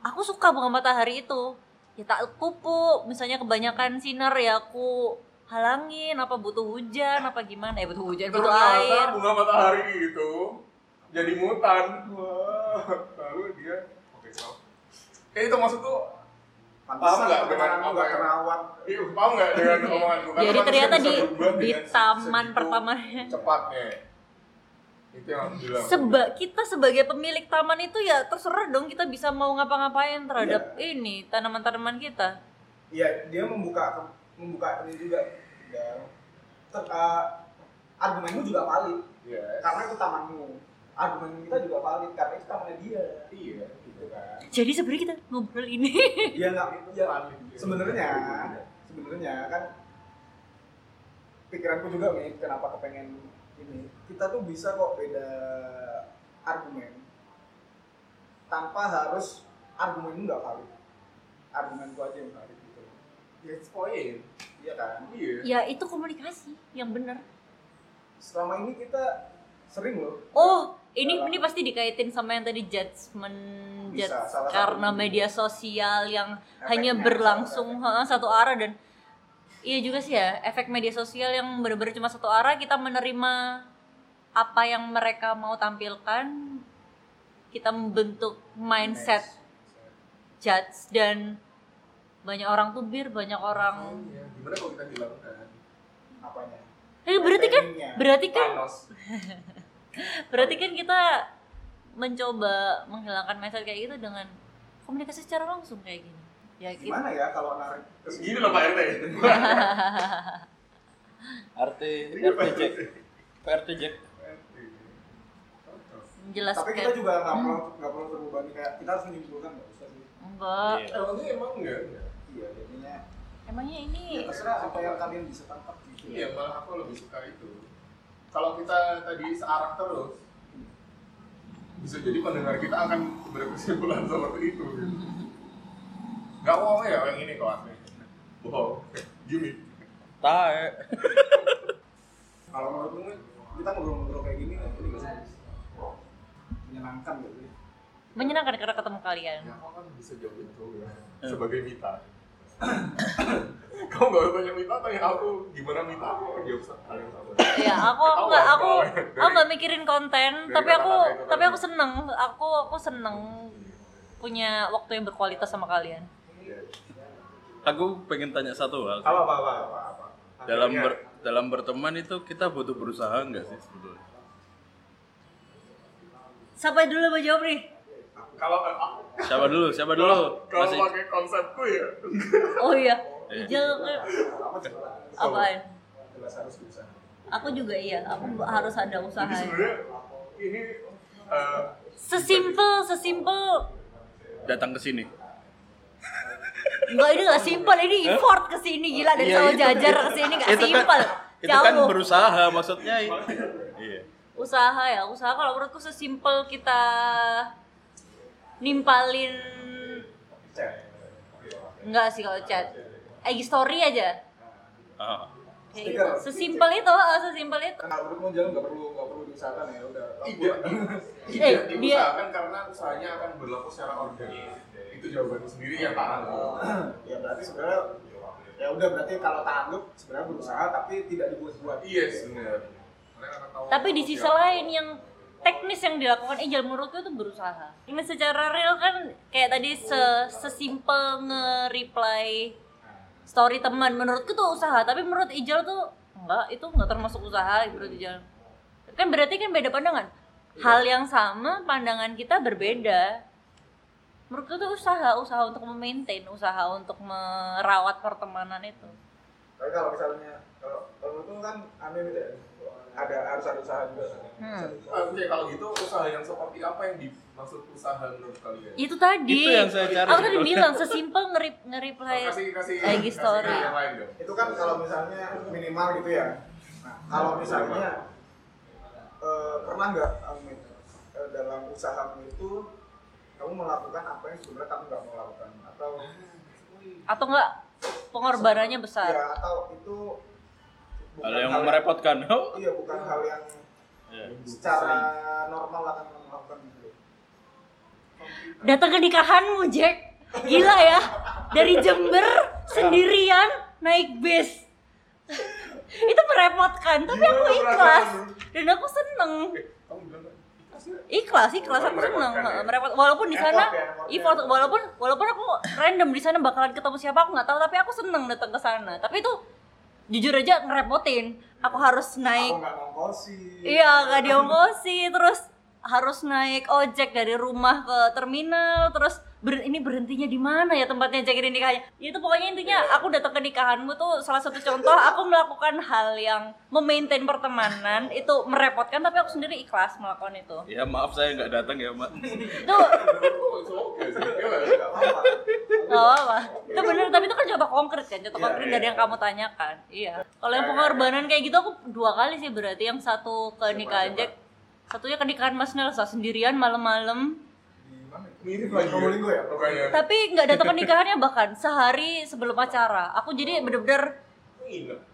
aku suka bunga matahari itu. Ya tak pupuk, misalnya kebanyakan sinar ya aku halangin, apa butuh hujan, apa gimana ya butuh hujan, butuh
Ternyata
air.
bunga matahari itu jadi mutan. Wah, lalu dia oke so. Eh itu maksud tuh Paham nggak dengan apa
nggak
yang-
terawat
Iya, paham nggak dengan omonganku? Karena
Jadi ternyata di di taman pertamanya
cepatnya. itu yang bilang
Seba kita sebagai pemilik taman itu ya terserah dong kita bisa mau ngapa-ngapain terhadap ini tanaman-tanaman kita.
Iya, dia membuka membuka ini juga. Ya. Ter, uh, argumenmu juga valid
Yes.
karena itu tamanmu. Argumen kita juga valid karena itu tamannya dia.
iya
Gitu kan.
Jadi sebenarnya kita ngobrol ini.
Ya nggak ya, sebenarnya sebenarnya kan pikiranku juga nih kenapa kepengen ini kita tuh bisa kok beda argumen tanpa harus argumenmu nggak valid argumenku aja yang valid
That's point.
iya kan
Iya.
ya itu komunikasi yang benar.
selama ini kita sering loh
Oh, ini
Dalam-
ini pasti dikaitin sama yang tadi judgment
Bisa,
judge
salah
karena media sosial yang hanya berlangsung
satu
satu arah dan iya juga sih ya efek media sosial yang benar-benar cuma satu arah kita menerima apa yang mereka mau tampilkan kita membentuk mindset judge dan banyak orang tubir banyak orang
Iya. Gimana kalau kita hilangkan
apanya
Eh, berarti kan berarti kan? Berarti kan kita mencoba menghilangkan mindset kayak gitu dengan komunikasi secara langsung kayak gini. Ya gitu.
gimana ya kalau narik ke
Gini loh Pak RT.
RT RT Jack PRT Jack
Menjelaskan.
tapi kita juga nggak perlu nggak perlu terbebani kayak kita harus menyimpulkan nggak usah sih
enggak.
Iya.
Emangnya emang enggak?
Iya jadinya
Emangnya ini
ya terserah apa yang kalian bisa tangkap gitu
Iya, malah aku lebih suka itu. Kalau kita tadi searah terus, bisa jadi pendengar kita akan berkesimpulan seperti itu. Gitu. Gak bohong ya yang ini kok asli. Bohong. Gimik.
tae
kalau menurutmu kita ngobrol-ngobrol kayak gini ini gak sih menyenangkan gitu ya
menyenangkan karena ketemu kalian.
Ya, aku kan bisa jawab itu ya. Sebagai Mita. Kamu gak usah tanya Mita, tanya aku gimana Mita, aku akan jawab hal yang sama.
Ya, aku aku nggak aku aku nggak mikirin konten,
dari
tapi aku
kata-kata itu
tapi
tadi.
aku seneng. Aku aku seneng punya waktu yang berkualitas sama kalian.
aku pengen tanya satu hal
Apa, apa, apa, apa, apa.
dalam ber, dalam berteman itu kita butuh berusaha nggak sih sebetulnya
Siapa dulu mau jawab nih?
Kalau ah,
siapa dulu? Siapa dulu?
Kalau
masih
pakai konsepku ya.
Oh iya,
Iya.
Ijal
apa sih?
Apaan?
jelas harus bisa
Aku juga iya, aku harus ada usaha.
jadi sebenarnya ini eh,
Sesimpel, sesimpel.
Datang ke sini.
Enggak ini gak simpel, ini effort ke sini. Gila dari
Iya, itu-
Jajar ke sini gak
itu kan
simpel.
itu kan
Jauh.
berusaha maksudnya. Iya.
Usaha ya, usaha. Kalau menurutku sesimpel kita nimpalin enggak sih kalau chat. IG story aja. Gitu. Sesimpel itu, ah, sesimpel itu.
kan algoritma jalan nggak perlu nggak perlu diusahakan ya udah
tidak
Eh,
tidak
dia-
diusahakan karena usahanya akan berlaku secara organik itu jawabannya sendiri ya Pak
ya berarti sebenarnya ya udah berarti kalau tanggup sebenarnya berusaha tapi tidak dibuat-buat
yes benar
Tapi di sisi lain yang teknis yang dilakukan Ijal menurutku itu berusaha. Ini secara real kan kayak tadi se sesimpel nge-reply story teman menurutku tuh usaha, tapi menurut Ijal tuh enggak, itu enggak termasuk usaha menurut Ijal. Kan berarti kan beda pandangan. Hal yang sama, pandangan kita berbeda. Menurutku tuh usaha, usaha untuk memaintain, usaha untuk merawat pertemanan itu.
tapi kalau misalnya kalau kalau itu kan aneh gitu ya ada harus ada usaha juga
Hmm.
Oke kalau gitu usaha yang seperti apa yang dimaksud usaha menurut kalian?
Itu tadi.
Itu yang saya cari
Aku tadi bilang sesimpel nge-rep nge-reply
kasih kasih
IG
kasih
story.
yang lain dong.
itu kan kalau misalnya minimal gitu ya nah kalau misalnya eh, pernah nggak eh, dalam usahamu itu kamu melakukan apa yang sebenarnya kamu nggak mau lakukan atau
atau enggak pengorbanannya besar.
ya atau itu
hal yang merepotkan oh
iya bukan hal yang
iya.
secara normal akan kamu lakukan gitu
Datang ke nikahanmu, Jack. Gila ya. Dari Jember sendirian naik bis. itu merepotkan, tapi aku ikhlas. Dan aku seneng. Ikhlas, ikhlas aku seneng.
Merepotkan ya?
Merepot walaupun di sana
Effort ya, effort
effort walaupun walaupun aku random di sana bakalan ketemu siapa aku nggak tahu, tapi aku seneng datang ke sana. Tapi itu jujur aja ngerepotin. Aku harus naik
Aku nggak ngongkosi.
Iya, nggak diongkosi, terus harus naik ojek dari rumah ke terminal, terus ber- ini berhentinya di mana ya tempatnya cekin nikahnya? Ya itu pokoknya intinya aku datang ke nikahanmu tuh salah satu contoh aku melakukan hal yang memaintain pertemanan itu merepotkan tapi aku sendiri ikhlas melakukan itu.
Ya maaf saya nggak datang ya mak.
Itu.
Iya nggak?
Apa-apa.
Itu bener, tapi itu kan contoh konkret kan, contoh
Iya,
konkret
iya.
dari yang kamu tanyakan. Iya. Kalau yang pengorbanan kayak gitu aku dua kali sih berarti yang satu ke nikahan Jack, satunya ke nikahan Mas Nelsa sendirian malam-malam?
Mirip
Di
lagi.
Ya?
Rupanya.
tapi nggak datang ke nikahannya bahkan sehari sebelum acara. Aku jadi bener-bener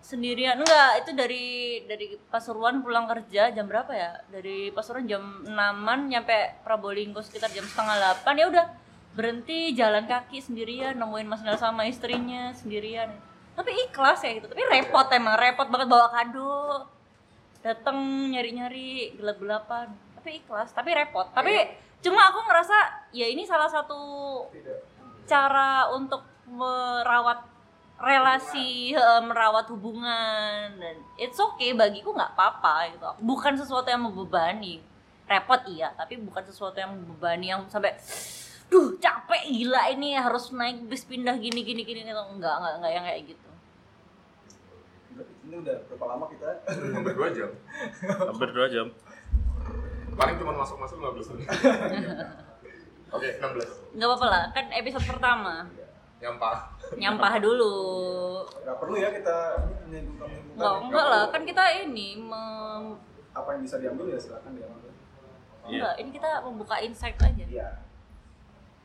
sendirian. Enggak itu dari dari Pasuruan pulang kerja jam berapa ya? Dari Pasuruan jam 6an nyampe Probolinggo sekitar jam setengah delapan. Ya udah berhenti jalan kaki sendirian nemuin Mas Nel sama istrinya sendirian. Tapi ikhlas ya gitu. Tapi repot emang repot banget bawa kado. Dateng nyari-nyari gelap-gelapan. Tapi ikhlas tapi repot. Tapi cuma aku ngerasa ya ini salah satu cara untuk merawat relasi eh, merawat hubungan dan it's okay bagiku nggak apa-apa gitu bukan sesuatu yang membebani repot iya tapi bukan sesuatu yang membebani yang sampai duh capek gila ini harus naik bis pindah gini gini gini gitu enggak enggak enggak yang kayak gitu
Ini udah berapa lama kita?
Hampir dua jam.
Hampir dua jam.
Paling cuma masuk-masuk 15 menit. Oke, 16.
nggak apa-apa lah kan episode pertama
Nyampah.
nyampah dulu
Nggak perlu ya kita menyimpulkan.
nggak enggak lah kan kita ini mem-
Apa yang bisa diambil ya silakan diambil.
Iya.
enggak ini kita membuka insight aja
Iya.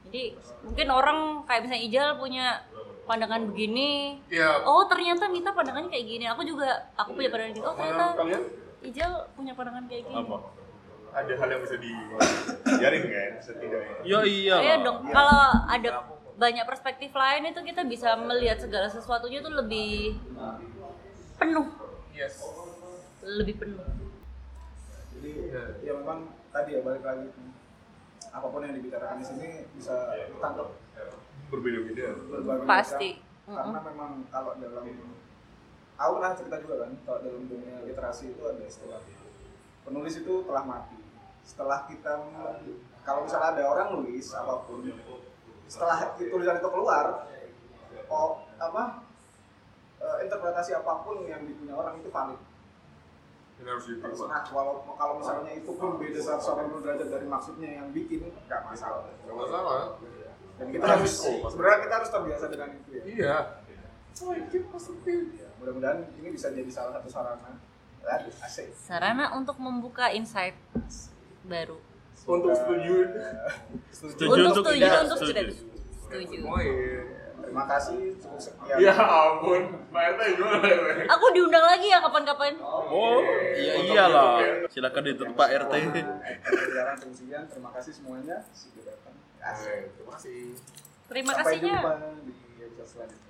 jadi mungkin orang kayak misalnya Ijal punya pandangan begini
Iya.
oh ternyata Mita pandangannya kayak gini aku juga aku punya pandangan gitu oh ternyata Ijal punya pandangan kayak gini
Apa?
Ada hal yang bisa diajarin kan setidaknya?
Ya iya.
Iya
lah.
dong kalau ada banyak perspektif lain itu kita bisa melihat segala sesuatunya tuh lebih penuh
Yes.
lebih penuh
Jadi
Iya.
ya memang tadi ya balik lagi apa pun yang dibicarakan di sini bisa ditangkap
Berbeda-beda.
berbagai
Pasti.
Karena memang kalau dalam aku pernah cerita juga kan kalau dalam dunia literasi itu ada istilah penulis itu telah mati. Setelah kita kalau misalnya ada orang nulis apa pun setelah itu tulisan itu keluar oh apa eh, interpretasi apa pun yang dipunya orang itu valid
harus.
Nah, walau kalau misalnya itu pun beda 180 derajat dari maksudnya yang bikin, nggak masalah.
Gak masalah.
Dan kita harus, sebenarnya kita harus terbiasa dengan itu ya.
Iya. Positif.
Mudah-mudahan ini bisa jadi salah satu sarana. Asik.
sarana untuk membuka insight baru
Untuk setuju.
Setuju
untuk
untuk
setuju
tidak
untuk
setuju.
tidak setuju
ya.
Terima kasih, cukup sekian.
Ya ampun, Pak RT gimana ya?
Aku diundang lagi ya kapan-kapan
Oh, iya iyalah. Silakan ditutup Pak RT.
Terima kasih semuanya sudah datang. Asik.
Terima kasih.
terima
Sampai
kasihnya
jumpa di episode selanjutnya.